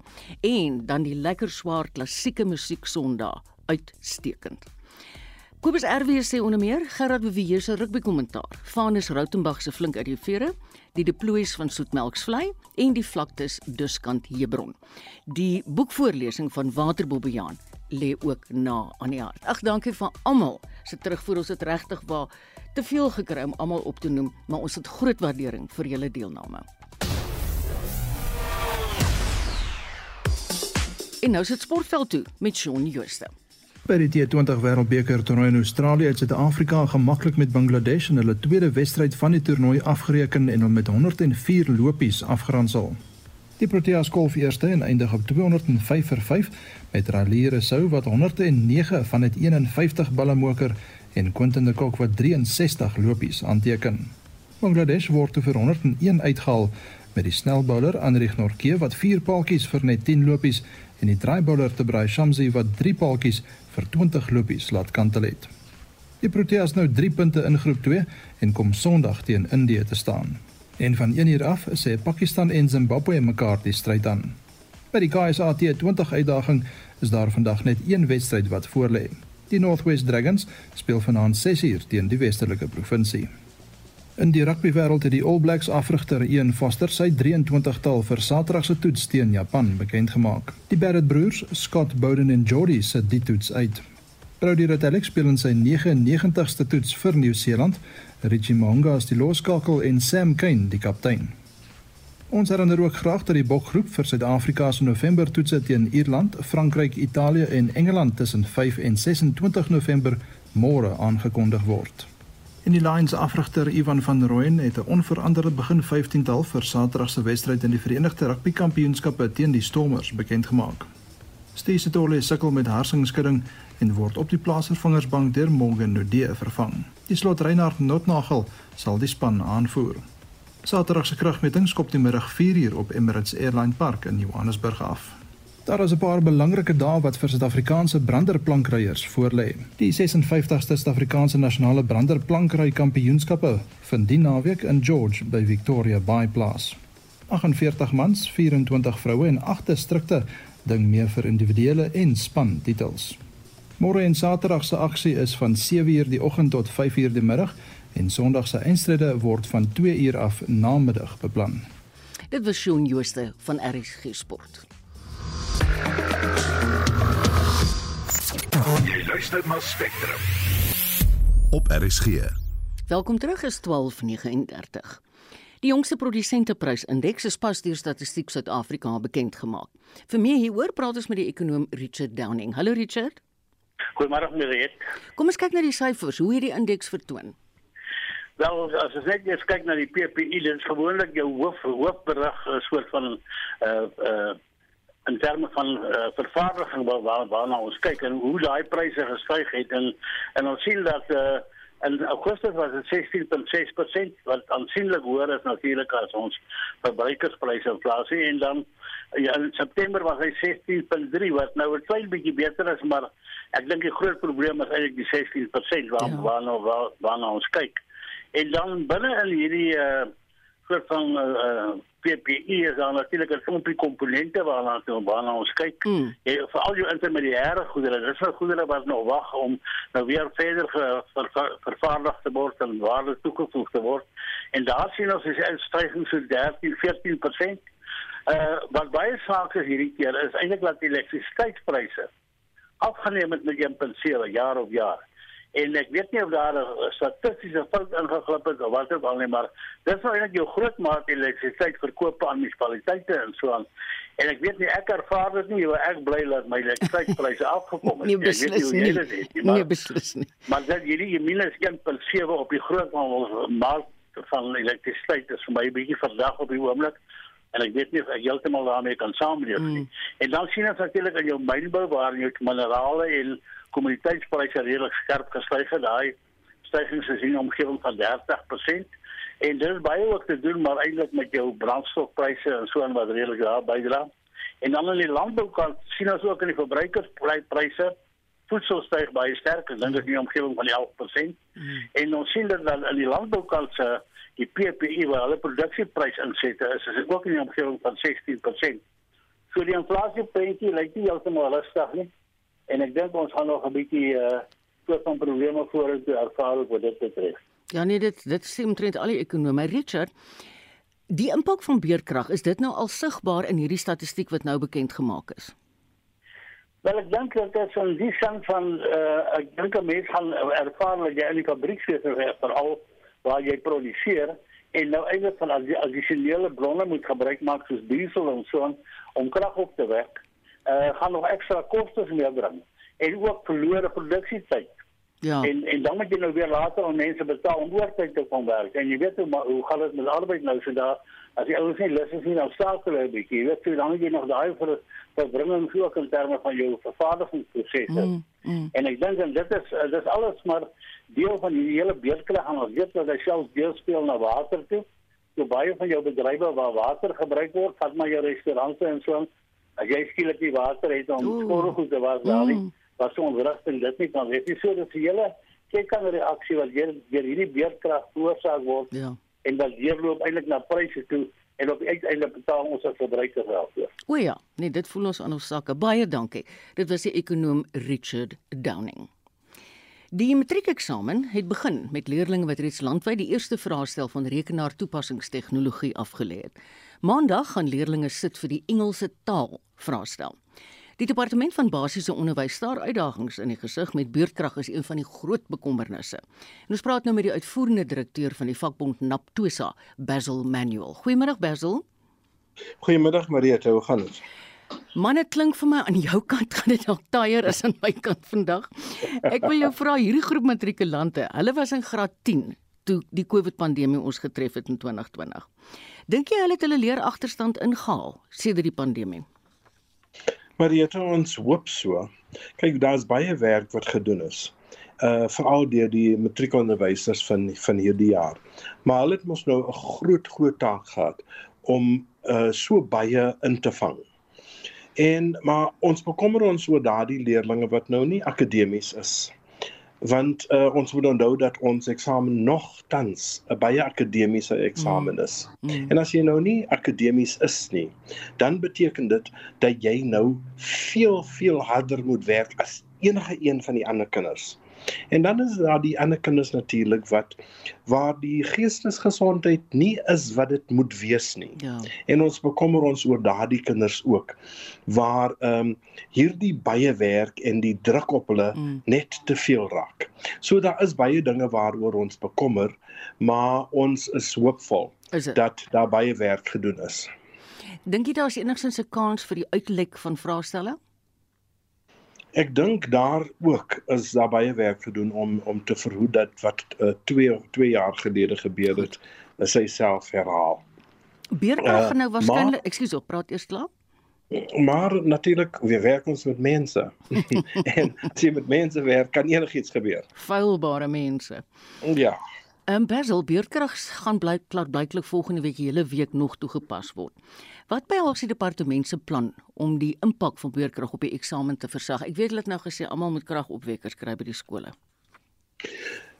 En dan die lekker swaar klassieke musiek Sondag, uitstekend. Kobus RW sê onder meer Gerard Beweer se rugby kommentaar. Vanus Rautenbach se flink uit die vere, die deploys van Soetmelksvlei en die vlaktes Duskant Hebron. Die boekvoorlesing van Waterbobbejaan lê ook na aan die hart. Ag dankie vir almal se terugvoer. Ons het regtig waar te veel gekry om almal op te noem, maar ons het groot waardering vir julle deelname. En nou sit sportveld toe met Shaun Jooste. By die T20 Wêreldbeker toernooi in Australië het Suid-Afrika gemaklik met Bangladesh in hulle tweede wedstryd van die toernooi afgereken en hom met 104 lopies afgeronsel. Die Proteas golf eerste en eindig op 205 vir 5 met Raleigh Sou wat 109 van dit 51 balle moker en Quinton de Kock wat 63 lopies aanteken. Bangladesh word te vir 101 uitgehaal met die snelbouler Anrich Norke wat 4 paaltjies vir net 10 lopies en die draaibouler Tebray Shamsi wat 3 paaltjies vir 20 lopies laat kantel het. Die Proteas nou 3 punte in groep 2 en kom Sondag teen Indië te staan. En van 1 uur af sê Pakistan en Zimbabwe mekaar die stryd aan. By die KSA T20 uitdaging is daar vandag net een wedstryd wat voorlê. Die Northwest Dragons speel vanaand 6 uur teen die Westerlike Provinsie. In die rugby wêreld het die All Blacks afrigter Ian Foster sy 23-tal vir Saterdag se toets teen Japan bekend gemaak. Die Barrett broers, Scott Bowden en Jordy sit die toets uit. Brody Retallick speel in sy 99ste toets vir Nieu-Seeland. Richie Monga is die loskakel en Sam Kane die kaptein. Ons herinner ook graag dat die bokgroep vir Suid-Afrika se November toetse teen Ierland, Frankryk, Italië en Engeland tussen 5 en 26 November môre aangekondig word. En die Lions afrigter Ivan van Rooyen het 'n onveranderde begin 15tal vir Saterdag se wedstryd in die Verenigde Rugby Kampioenskappe teen die Stormers bekend gemaak. Stacey Tolle sukkel met harsingskudding en word op die plaasvervangersbank deur Morgan Nudee vervang. Die slot Reinhard Notnagel sal die span aanvoer. Saterdag se kragmeting skop die middag 4uur op Emirates Airline Park in Johannesburg af. Daar is 'n paar belangrike dae wat vir Suid-Afrikaanse branderplankryers voorlê. Die 56ste Suid-Afrikaanse Nasionale Branderplankry Kampioenskappe vind die naweek in George by Victoria Bay plaas. 48 mans, 24 vroue en 8 distrikte ding mee vir individuele en span titels. Môre en Saterdag se aksie is van 7uur die oggend tot 5uur die middag en Sondag se eindstryde word van 2uur af namiddag beplan. Dit was Shaun Jooste van RSG Sport. Jy luister na Spectrum. Op RSG. Welkom terug is 12:39. Die jongste produsenteprysindeks is pas deur Statistiek Suid-Afrika bekend gemaak. Vir meer hieroor praat ons met die ekonom Richard Downing. Hallo Richard. Goeiemôre Mariet. Kom ons kyk na die syfers. Hoe het die indeks vertoon? Wel, as ons net eers kyk na die PPI, dit is gewoonlik jou hoof hoofberig 'n soort van uh uh in terme van uh, vervaardiging waar waar waarna ons kyk en hoe daai pryse gestyg het en en ons sien dat uh, in Augustus was dit 16.6% wat aansienlik hoër is natuurlik as ons verbruikerspryse inflasie en dan Ja, in September was hy 16.3 wat nou 'n klein bietjie beter is, maar ek dink die groot probleem is eintlik die 16% waar ja. waarna waar, waarna ons kyk. En dan binne in hierdie uh soort van uh PPE is daar natuurlik 'n klompie komponente waarna waarna ons kyk. Mm. Ja, vir al jou intermediêre goedere, dis vir goedere wat nog wag om nou weer verder ver, ver, ver, vervaardig te word en waarde toegevoeg te word. En daar sien ons 'n stygings so 13, 14%. Uh wat baie sake hierdie keer is eintlik dat elektrisiteitspryse afgeneem het met 1.7 jaar op jaar. En ek weet nie of daar 'n statistiese fout ingeglip het of wat ook al nie, maar dis nou eintlik jou groot maat elektrisiteit verkoop aan munisipaliteite en so aan. En ek weet nie ek ervaar dit nie, maar ek bly dat my elektrisiteitspryse afgekom het. Nee, beslis nie. nie. Maar, nee, beslis nie. Maar dat hierdie minus 1.7 op die groot maat van elektrisiteit is vir my 'n bietjie verdag op die oomblik en ek weet nie of ek heeltemal daarmee kan saamleef nie. Mm. En dan sien ons natuurlik in jou mynbou waar jy minerale en kommoditeitspryse redelik skerp gestyg het. Daai stygings is in omgewing van 30% en dit is baie ook te doen maar eintlik met jou brandstofpryse en so en wat redelik daar bydra. En dan in die landboukant sien ons ook in die verbruikerspryse voedsel styg baie sterk, ek dink dit is in omgewing van 11%. Mm. En ons sien dat dan in die landboukant se die PPI waar hulle produksieprys insette is, is ook in die omgewing van 16%. So die inflasieprentjie lyk nie heeltemal rustig nie en ek dink ons gaan nog 'n bietjie uh soort van probleme vorentoe ervaar wat dit betref. Ja nee, dit dit sê omtrent al die ekonome. Richard, die impak van beerkrag, is dit nou al sigbaar in hierdie statistiek wat nou bekend gemaak is? Wel ek dink dat dit van die sang van uh ek dink 'n mens gaan ervaar dat jy in die fabriek sit vir al waar jy produseer en nou eintlik van as jy addisionele bronne moet gebruik maak soos diesel en so om krag op te wek uh, gaan nog ekstra kostes meebring en ook verlore produksietyd. Ja. En en dan moet jy nou weer later aan mense betaal om oortyd te kom werk. En jy weet hoe maar hoe gaan dit met arbeid nou so daar as jy ouens nie lus is nie dan staak hulle 'n bietjie. Jy weet hoe lank jy nog daai vir verbringing so ook in terme van jou vervaardigingsprosesse. Mm, mm. En ek dink en dit is uh, dis alles maar deel van die hele beurtklag en ons weet dat hy self deel speel na water toe. So baie van jou bedrywe waar water gebruik word, vat maar jou restaurante en so as jy skielik die water het om skoorgoed te was daar nie mm. was so onrustig dit nie kan weet jy so dat die hele kyk kan reaksie wat deur deur hierdie beerdkrag veroorsaak word ja en dat deurloop eintlik na pryse toe en op uiteindelik betaal ons as verbruikers daarvoor. O ja, nee, dit voel ons aan ons sakke. Baie dankie. Dit was die ekonom Richard Downing. Die matriekeksamen het begin met leerders wat reeds landwyd die eerste vraestel van rekenaartoepassingstegnologie afgelê het. Maandag gaan leerders sit vir die Engelse taal vraestel. Die departement van basiese onderwys staar uitdagings in die gesig met beurtkrag is een van die groot bekommernisse. En ons praat nou met die uitvoerende direkteur van die vakbond Naptosa, Basil Manuel. Goeiemôre Basil. Goeiemiddag Marieta, hoe gaan dit? Man, dit klink vir my aan jou kant gaan dit dalk taaier as aan my kant vandag. Ek wil jou vra hierdie groep matrikulante, hulle was in graad 10 toe die COVID pandemie ons getref het in 2020. Dink jy hulle het hulle leer agterstand ingehaal sedert die pandemie? Maar jy het ons hoop so. Kyk, daar's baie werk wat gedoen is. Uh veral deur die matriekonderwysers van van hierdie jaar. Maar hulle het mos nou 'n groot groot taak gehad om uh so baie in te vang. En maar ons bekommer ons oor daardie leerders wat nou nie akademies is. Want uh, ons moet onthou dat ons eksamen nog tans 'n baie akademiese eksamen mm. is. Mm. Mm. En as jy nou nie akademies is nie, dan beteken dit dat jy nou veel veel harder moet werk as enige een van die ander kinders. En dan is daar die ander kinders natuurlik wat waar die geestesgesondheid nie is wat dit moet wees nie. Ja. En ons bekommer ons oor daardie kinders ook waar ehm um, hierdie baie werk en die druk op hulle mm. net te veel raak. So daar is baie dinge waaroor ons bekommer, maar ons is hoopvol is dat daar baie werk gedoen is. Dink jy daar is enigsins 'n kans vir die uitlek van vraestelle? Ek dink daar ook is daar baie werk gedoen om om te verhoed dat wat 2 uh, 2 jaar gelede gebeur het, is hy self herhaal. Beerkrag uh, nou waarskynlik, ekskuus, ek praat eers klaar. Maar natuurlik, we werk ons met mense. en as jy met mense werk, kan enigiets gebeur. Feilbare mense. Ja. Ehm um, Basil beurtkrag gaan blyk blyklik volgende week hele week nog toegepas word. Wat behels die departement se plan om die impak van beurtkrag op die eksamen te versag? Ek weet hulle het nou gesê almal moet kragopwekkers kry by die skole.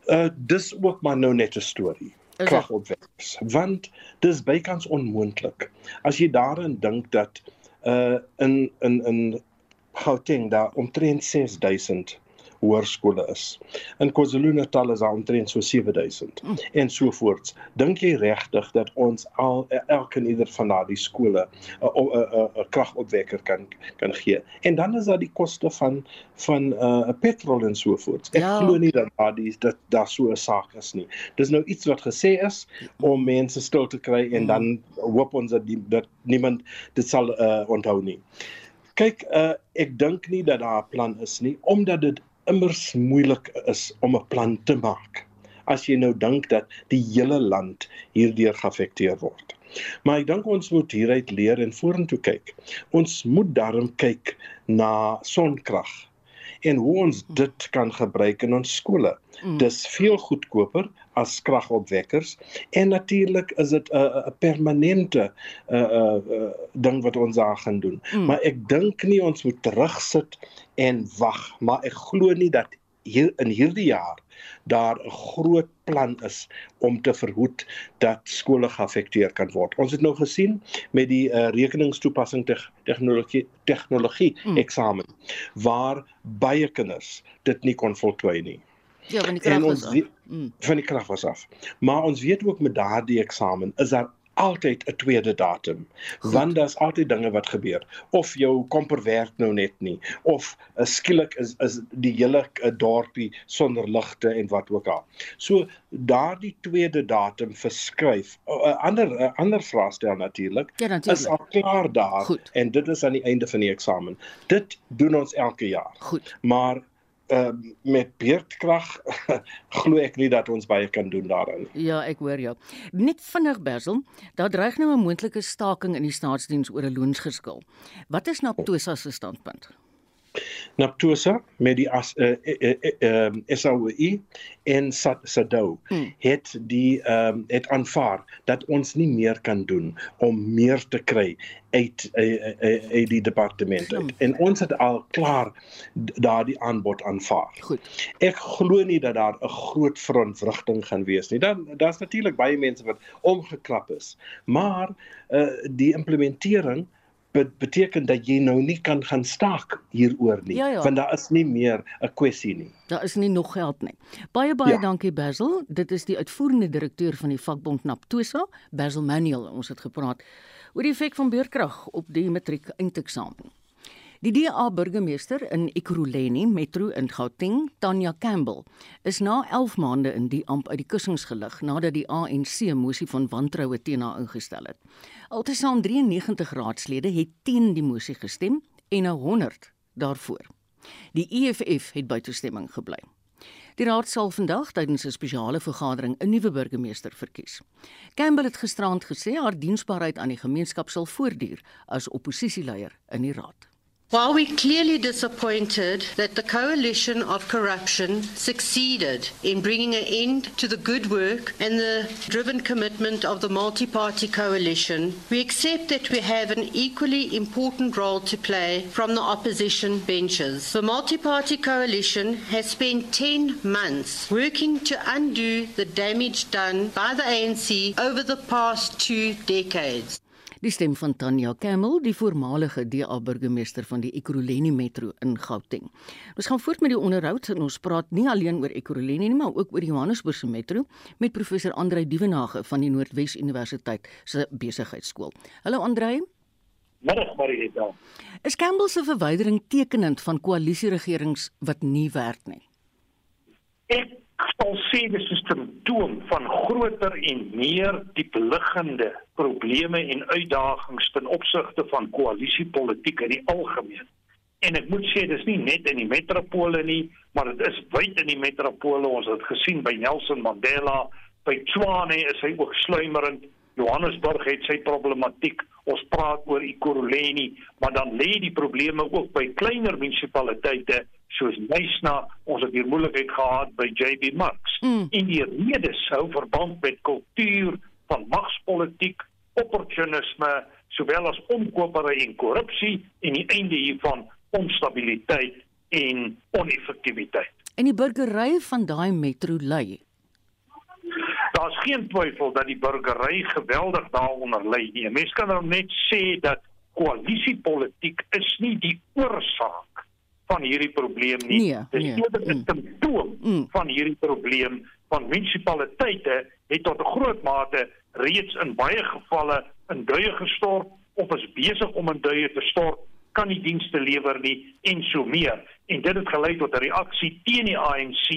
Uh dis ook maar nou net 'n storie. Kragopwekkers. Want dis bykans onmoontlik. As jy daarin dink dat uh in in in Gauteng daar omtrent 6000 hoërskole is. In KwaZulu-Natal is daar omtrent so 7000 mm. en so voort. Dink jy regtig dat ons al elke en ieder van daardie skole 'n 'n 'n kragopwekker kan kan gee? En dan is daar die koste van van 'n uh, petrol en so voort. Ek ja. glo nie dat daardie dat daar so 'n saak is nie. Dis nou iets wat gesê is om mense stil te kry en dan hoop ons dat die dat niemand dit sal uh, onthou nie. Kyk, uh, ek dink nie dat daar 'n plan is nie omdat dit immers moeilik is om 'n plan te maak as jy nou dink dat die hele land hierdeur geaffekteer word. Maar ek dink ons moet hieruit leer en vorentoe kyk. Ons moet daarom kyk na sonkrag en hoe ons dit kan gebruik in ons skole. Mm. Dis veel goedkoper as kragopwekkers en natuurlik is dit 'n permanente uh, 'n uh, uh, ding wat ons daar gaan doen. Mm. Maar ek dink nie ons moet terugsit en wag, maar ek glo nie dat hier in hierdie jaar daar 'n groot plan is om te verhoed dat skole geaffekteer kan word. Ons het nou gesien met die uh, rekeningstoepassing te tegnologie tegnologie mm. eksamen waar baie kinders dit nie kon voltooi nie. Ja, van die krag was af. Mm. Van die krag was af. Maar ons weet ook met daardie eksamen is daar altyd 'n tweede datum Goed. want daar's altyd dinge wat gebeur of jou komper werk nou net nie of uh, skielik is is die hele uh, dorpie sonder ligte en wat ook al. So daardie tweede datum verskryf 'n uh, ander 'n uh, ander vraestel natuurlik ja, is al klaar daar Goed. en dit is aan die einde van die eksamen. Dit doen ons elke jaar. Goed. Maar uh, met beerdkrag glo ek nie dat ons baie kan doen daarin. Ja, ek hoor jou. Net vinnig Bersel, daar dreig nou 'n moontlike staking in die staatsdiens oor 'n loonsgeskil. Wat is Naptosa se standpunt? Naptosa met die as uh, uh, uh, uh, SAOI en SADO hmm. het die ehm um, het aanvaar dat ons nie meer kan doen om meer te kry uit uit uh, uh, die departement uit. en ons het al klaar daardie aanbod aanvaar. Goed. Ek glo nie dat daar 'n groot verontwrigting gaan wees nie. Dan daar's natuurlik baie mense wat omgeklap is, maar uh, die implementering beteken dat jy nou nie kan gaan staak hieroor nie ja, ja. want daar is nie meer 'n kwessie nie. Daar is nie nog geld nie. Baie baie ja. dankie Basil. Dit is die uitvoerende direkteur van die vakbond Naptosa, Basil Manuel. Ons het gepraat oor die effek van beurkrag op die matriek eindeksamen. Die DA burgemeester in Ekurhuleni Metro in Gauteng, Tanya Campbell, is na 11 maande in die amp uit die kussings gelig nadat die ANC mosie van wantroue teen haar ingestel het. Altesaam 93 raadslede het teen die mosie gestem en 100 daarvoor. Die EFF het by toestemming gebly. Die raad sal vandag tydens 'n spesiale vergadering 'n nuwe burgemeester verkies. Campbell het gisterand gesê haar diensbaarheid aan die gemeenskap sal voortduur as oppositieleier in die raad. While we're clearly disappointed that the coalition of corruption succeeded in bringing an end to the good work and the driven commitment of the multi party coalition, we accept that we have an equally important role to play from the opposition benches. The multi party coalition has spent 10 months working to undo the damage done by the ANC over the past two decades. Die stem van Tanya Kamel, die voormalige DA burgemeester van die Ekurhuleni Metro in Gauteng. Ons gaan voort met die onderhoud en ons praat nie alleen oor Ekurhuleni nie, maar ook oor die Johannesburgse Metro met professor Andrei Dievenage van die Noordwes Universiteit se besigheidskool. Hallo Andrei. Middag Marita. Is Campbell se verwydering tekenend van koalisieregerings wat nie werk nie? Ek sal sê dis 'n simptoom van groter en meer diepliggende probleme en uitdagings ten opsigte van koalisiepolitiek in die algemeen. En ek moet sê dis nie net in die metropole nie, maar dit is wyd in die metropole. Ons het gesien by Nelson Mandela, by Tshwane is hy ook sluimerend. Johannesburg het sy problematiek. Ons praat oor Ekurhuleni, maar dan lê die probleme ook by kleiner munisipaliteite soos Nysna, ons het hier moeilikheid gehad by JB Marks. Mm. En die rede sou verband met kultuur van magspolitiek, opportunisme, sowel as omkopery en korrupsie en die einde hiervan onstabiliteit en oneffektiwiteit. En die burgery van daai metro lê. Daar's geen twyfel dat die burgery geweldig daaronder ly nie. Mense kan nou net sê dat koalisiepolitiek is nie die oorsaak van hierdie probleem nie. Nee, Dis nee, eerder 'n simptoom Mm. van hierdie probleem van munisipaliteite het tot 'n groot mate reeds in baie gevalle in duie gestort of is besig om in duie te stort, kan nie dienste lewer nie en so meer. En dit het gelei tot 'n reaksie teen die ANC.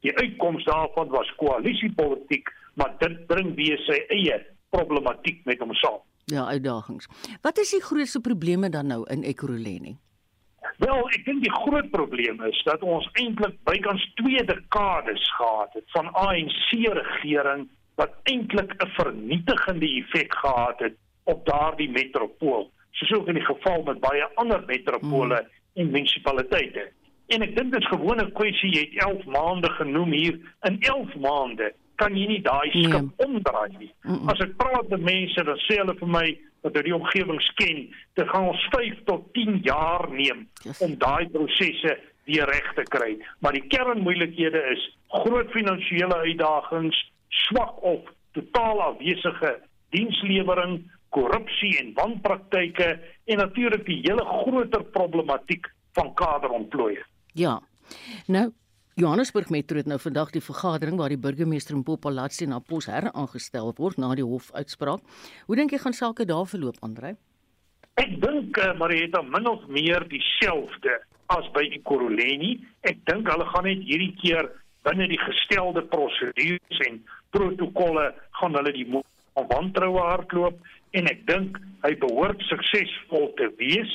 Die uitkoms daarvan was koalisiepolitiek, maar dit bring weer sy eie problematiek met hom saam. Ja, uitdagings. Wat is die grootste probleme dan nou in Ekurhuleni? Wel, ek dink die groot probleem is dat ons eintlik bykans 2 dekades gehad het van ANC-regering wat eintlik 'n vernietigende effek gehad het op daardie metropool, soos ook in die geval met baie ander metropole mm. en munisipaliteite. En ek dink dit is gewoon 'n kwessie, jy het 11 maande genoem hier, in 11 maande kan jy nie daai skip nee. omdraai nie. Mm -mm. As ek praat met mense, dan sê hulle vir my wat hulle die omgewings ken, dit gaan ons 5 tot 10 jaar neem yes. om daai prosesse weer reg te kry. Maar die kernmoeilikhede is groot finansiële uitdagings, swak of totaal afwesige dienslewering, korrupsie en wanpraktyke en natuurlik die hele groter problematiek van kaderontplooiing. Ja. Nou Johannesburg Metro het nou vandag die vergadering waar die burgemeester in Popalatsi na pos heraangestel word na die hofuitspraak. Hoe dink jy gaan sake daar verloop, Andre? Ek dink uh, Marieta min of meer dieselfde as by die Koroleni. Ek dink hulle gaan net hierdie keer binne die gestelde prosedures en protokolle gaan hulle die wantroue hardloop en ek dink hy behoort suksesvol te wees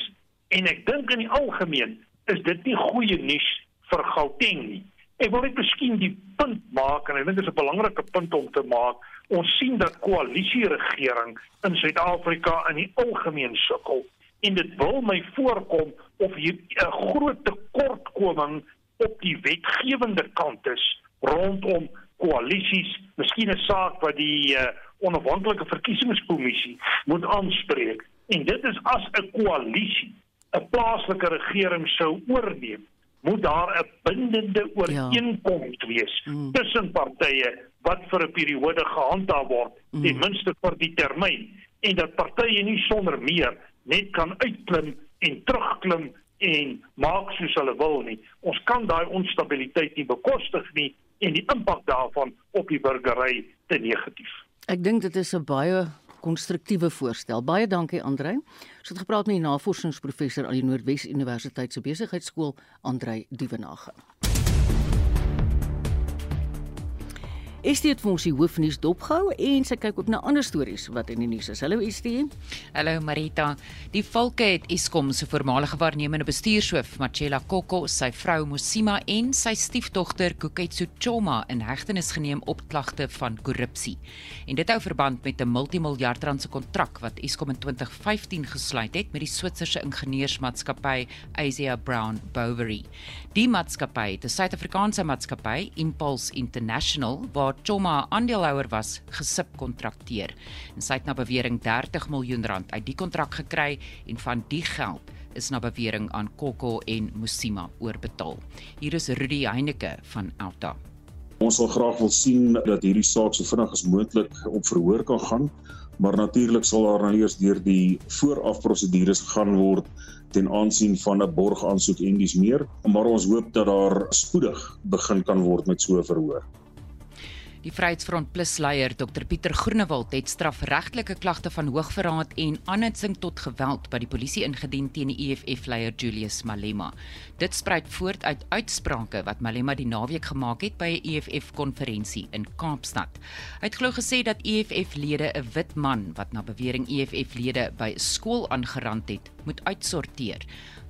en ek dink in die algemeen is dit nie goeie nuus vir Gauteng nie. Ek wil net miskien die punt maak en ek dink dit is 'n belangrike punt om te maak. Ons sien dat koalisieregering in Suid-Afrika in die algemeen sukkel en dit wil my voorkom of hier 'n groot tekortkoming op die wetgewende kant is rondom koalisies, miskien 'n saak wat die uh, onafhanklike verkiesingskommissie moet aanspreek. En dit is as 'n koalisie 'n plaaslike regering sou oorneem, moet daar 'n bindende ooreenkoms ja. wees mm. tussen partye wat vir 'n periode gehandhaaf word, mm. ten minste vir die termyn, en dat partye nie sonder meer net kan uitklim en terugklim en maak soos hulle wil nie. Ons kan daai onstabiliteit nie bekostig nie en die impak daarvan op die burgery te negatief. Ek dink dit is 'n baie konstruktiewe voorstel. Baie dankie Andrei. Ons het gepraat met die navorsingsprofessor aan die Noordwes Universiteit se besigheidskool, Andrei Dievenage. Estie het vir ons die hoofnuus dopgehou en sy kyk ook na ander stories wat in die nuus is. Hallo Estie. Hallo Marita. Die Volke het Eskom se voormalige waarnemende bestuurshoof, Machela Koko, sy vrou Mosima en sy stiefdogter Kuketsu Choma in hegtenis geneem op klagte van korrupsie. En dit hou verband met 'n multimiljardrandse kontrak wat Eskom in 2015 gesluit het met die Switserse ingenieursmaatskappy Asia Brown Boveri. Die maatskappy, die Suid-Afrikaanse maatskappy Impulse International, waar Choma aandeelhouer was, gesubkontrakteer. En sy het na bewering 30 miljoen rand uit die kontrak gekry en van die geld is na bewering aan Kokko en Musima oorbetaal. Hier is Rudy Heineke van Alta. Ons sal graag wil sien dat hierdie saak so vinnig as moontlik op verhoor kan gaan, maar natuurlik sal daar nou eers deur die voorafprosedures gegaan word ten aansien van 'n borgaansoek en dis meer, maar ons hoop dat daar spoedig begin kan word met so 'n verhoor. Die Vryheidsfront Plus leier Dr Pieter Groenewald het strafregtelike klagte van hoogverraad en aanhitsing tot geweld by die polisie ingedien teen die EFF leier Julius Malema. Dit spruit voort uit uitsprake wat Malema die naweek gemaak het by 'n EFF konferensie in Kaapstad. Hy het glo gesê dat EFF-lede 'n wit man wat na bewering EFF-lede by skool aangerand het, moet uitsorteer.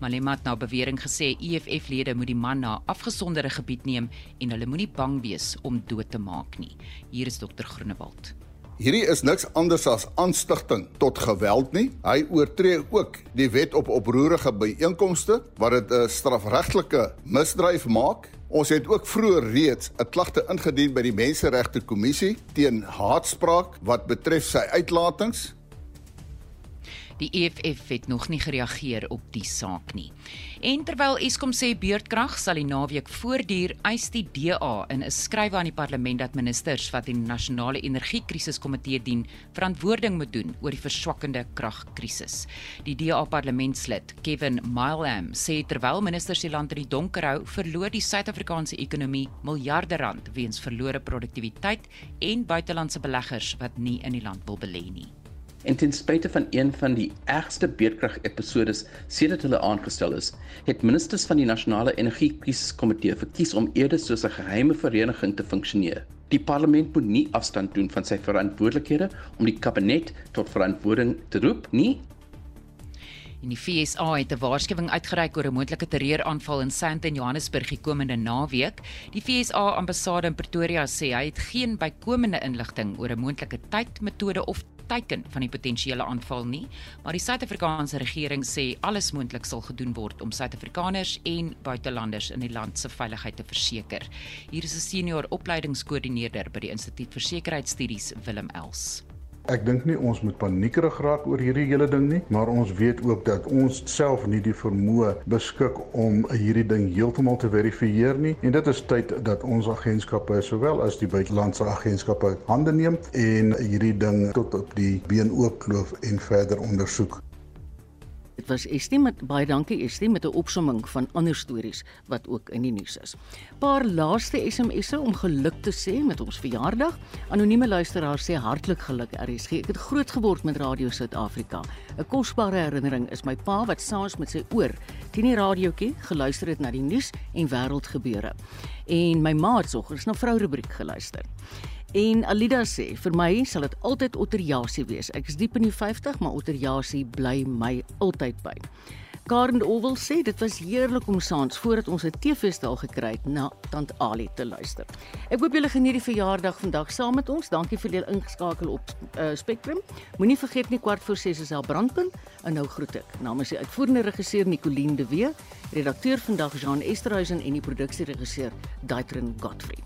Malema het nou bewering gesê EFF-lede moet die man na 'n afgesonderde gebied neem en hulle moenie bang wees om dood te maak nie. Hier is dokter Groenewald. Hierdie is niks anders as aanstigting tot geweld nie. Hy oortree ook die wet op oproerige byeenkomste wat dit 'n strafregtelike misdryf maak. Ons het ook vroeër reeds 'n klagte ingedien by die Menseregte Kommissie teen haatspraak wat betref sy uitlatings Die EFF het nog nie gereageer op die saak nie. En terwyl Eskom sê beurtkrag sal die naweek voortduur, eis die DA in 'n skrywe aan die parlement dat ministers wat in die nasionale energiekrisiskomitee dien, verantwoording moet doen oor die verswakkende kragkrisis. Die DA parlementslid, Kevin Milam, sê terwyl ministers die land in die donker hou, verloor die Suid-Afrikaanse ekonomie miljarde rand weens verlore produktiwiteit en buitelandse beleggers wat nie in die land wil belê nie. En ten spyte van een van die ergste beerdkrag-episodes sedert hulle aangestel is, het ministers van die Nasionale Energiekrisiskomitee verkies om eerder soos 'n geheime vereniging te funksioneer. Die parlement moet nie afstand doen van sy verantwoordelikhede om die kabinet tot verantwoording te roep nie. En die FSA het 'n waarskuwing uitgereik oor 'n moontlike terreuraanval in Sandton, Johannesburg die komende naweek. Die FSA ambassade in Pretoria sê hy het geen bykomende inligting oor 'n moontlike tyd, metode of teiken van die potensiële aanval nie, maar die Suid-Afrikaanse regering sê alles moontlik sal gedoen word om Suid-Afrikaners en buitelanders in die land se veiligheid te verseker. Hier is 'n senior opleidingskoördineerder by die Instituut vir Sekuriteitsstudies, Willem Els. Ek dink nie ons moet paniekerig raak oor hierdie hele ding nie, maar ons weet ook dat ons self nie die vermoë beskik om hierdie ding heeltemal te verifieer nie en dit is tyd dat ons agentskappe sowel as die buitelandse agentskappe hande neem en hierdie ding tot op die been oopkloof en verder ondersoek. Dit was Estie met baie dankie Estie met 'n opsomming van ander stories wat ook in die nuus is. Paar laaste SMS'e om geluk te sê met ons verjaardag. Anonieme luisteraar sê hartlik geluk RSG. Ek het groot geword met Radio Suid-Afrika. 'n Kosbare herinnering is my pa wat saans met sy oor teen die radiootjie geluister het na die nuus en wêreldgebeure. En my ma het soggens na vrou rubriek geluister. En Alida sê, vir my sal dit altyd Otterjasie wees. Ek is diep in die 50, maar Otterjasie bly my altyd by. Karen Owel sê dit was heerlik om saans voordat ons 'n TV-stal gekry het na Tant Ali te luister. Ek hoop julle geniet die verjaardag vandag saam met ons. Dankie vir julle ingeskakel op uh, Spectrum. Moenie vergeet nie kwart voor 6 is al brandpunt en nou groet ek namens die uitvoerende regisseur Nicoline de Wee, redakteur vandag Jean Esterhuizen en die produksieregisseur Daitrin Godfrey.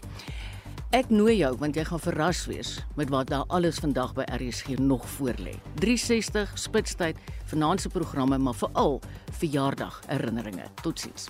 Ek nooi jou want jy gaan verras wees met wat daar alles vandag by RSG nog voor lê. 360 spitstyd, vanaand se programme, maar veral verjaardag herinneringe. Totsiens.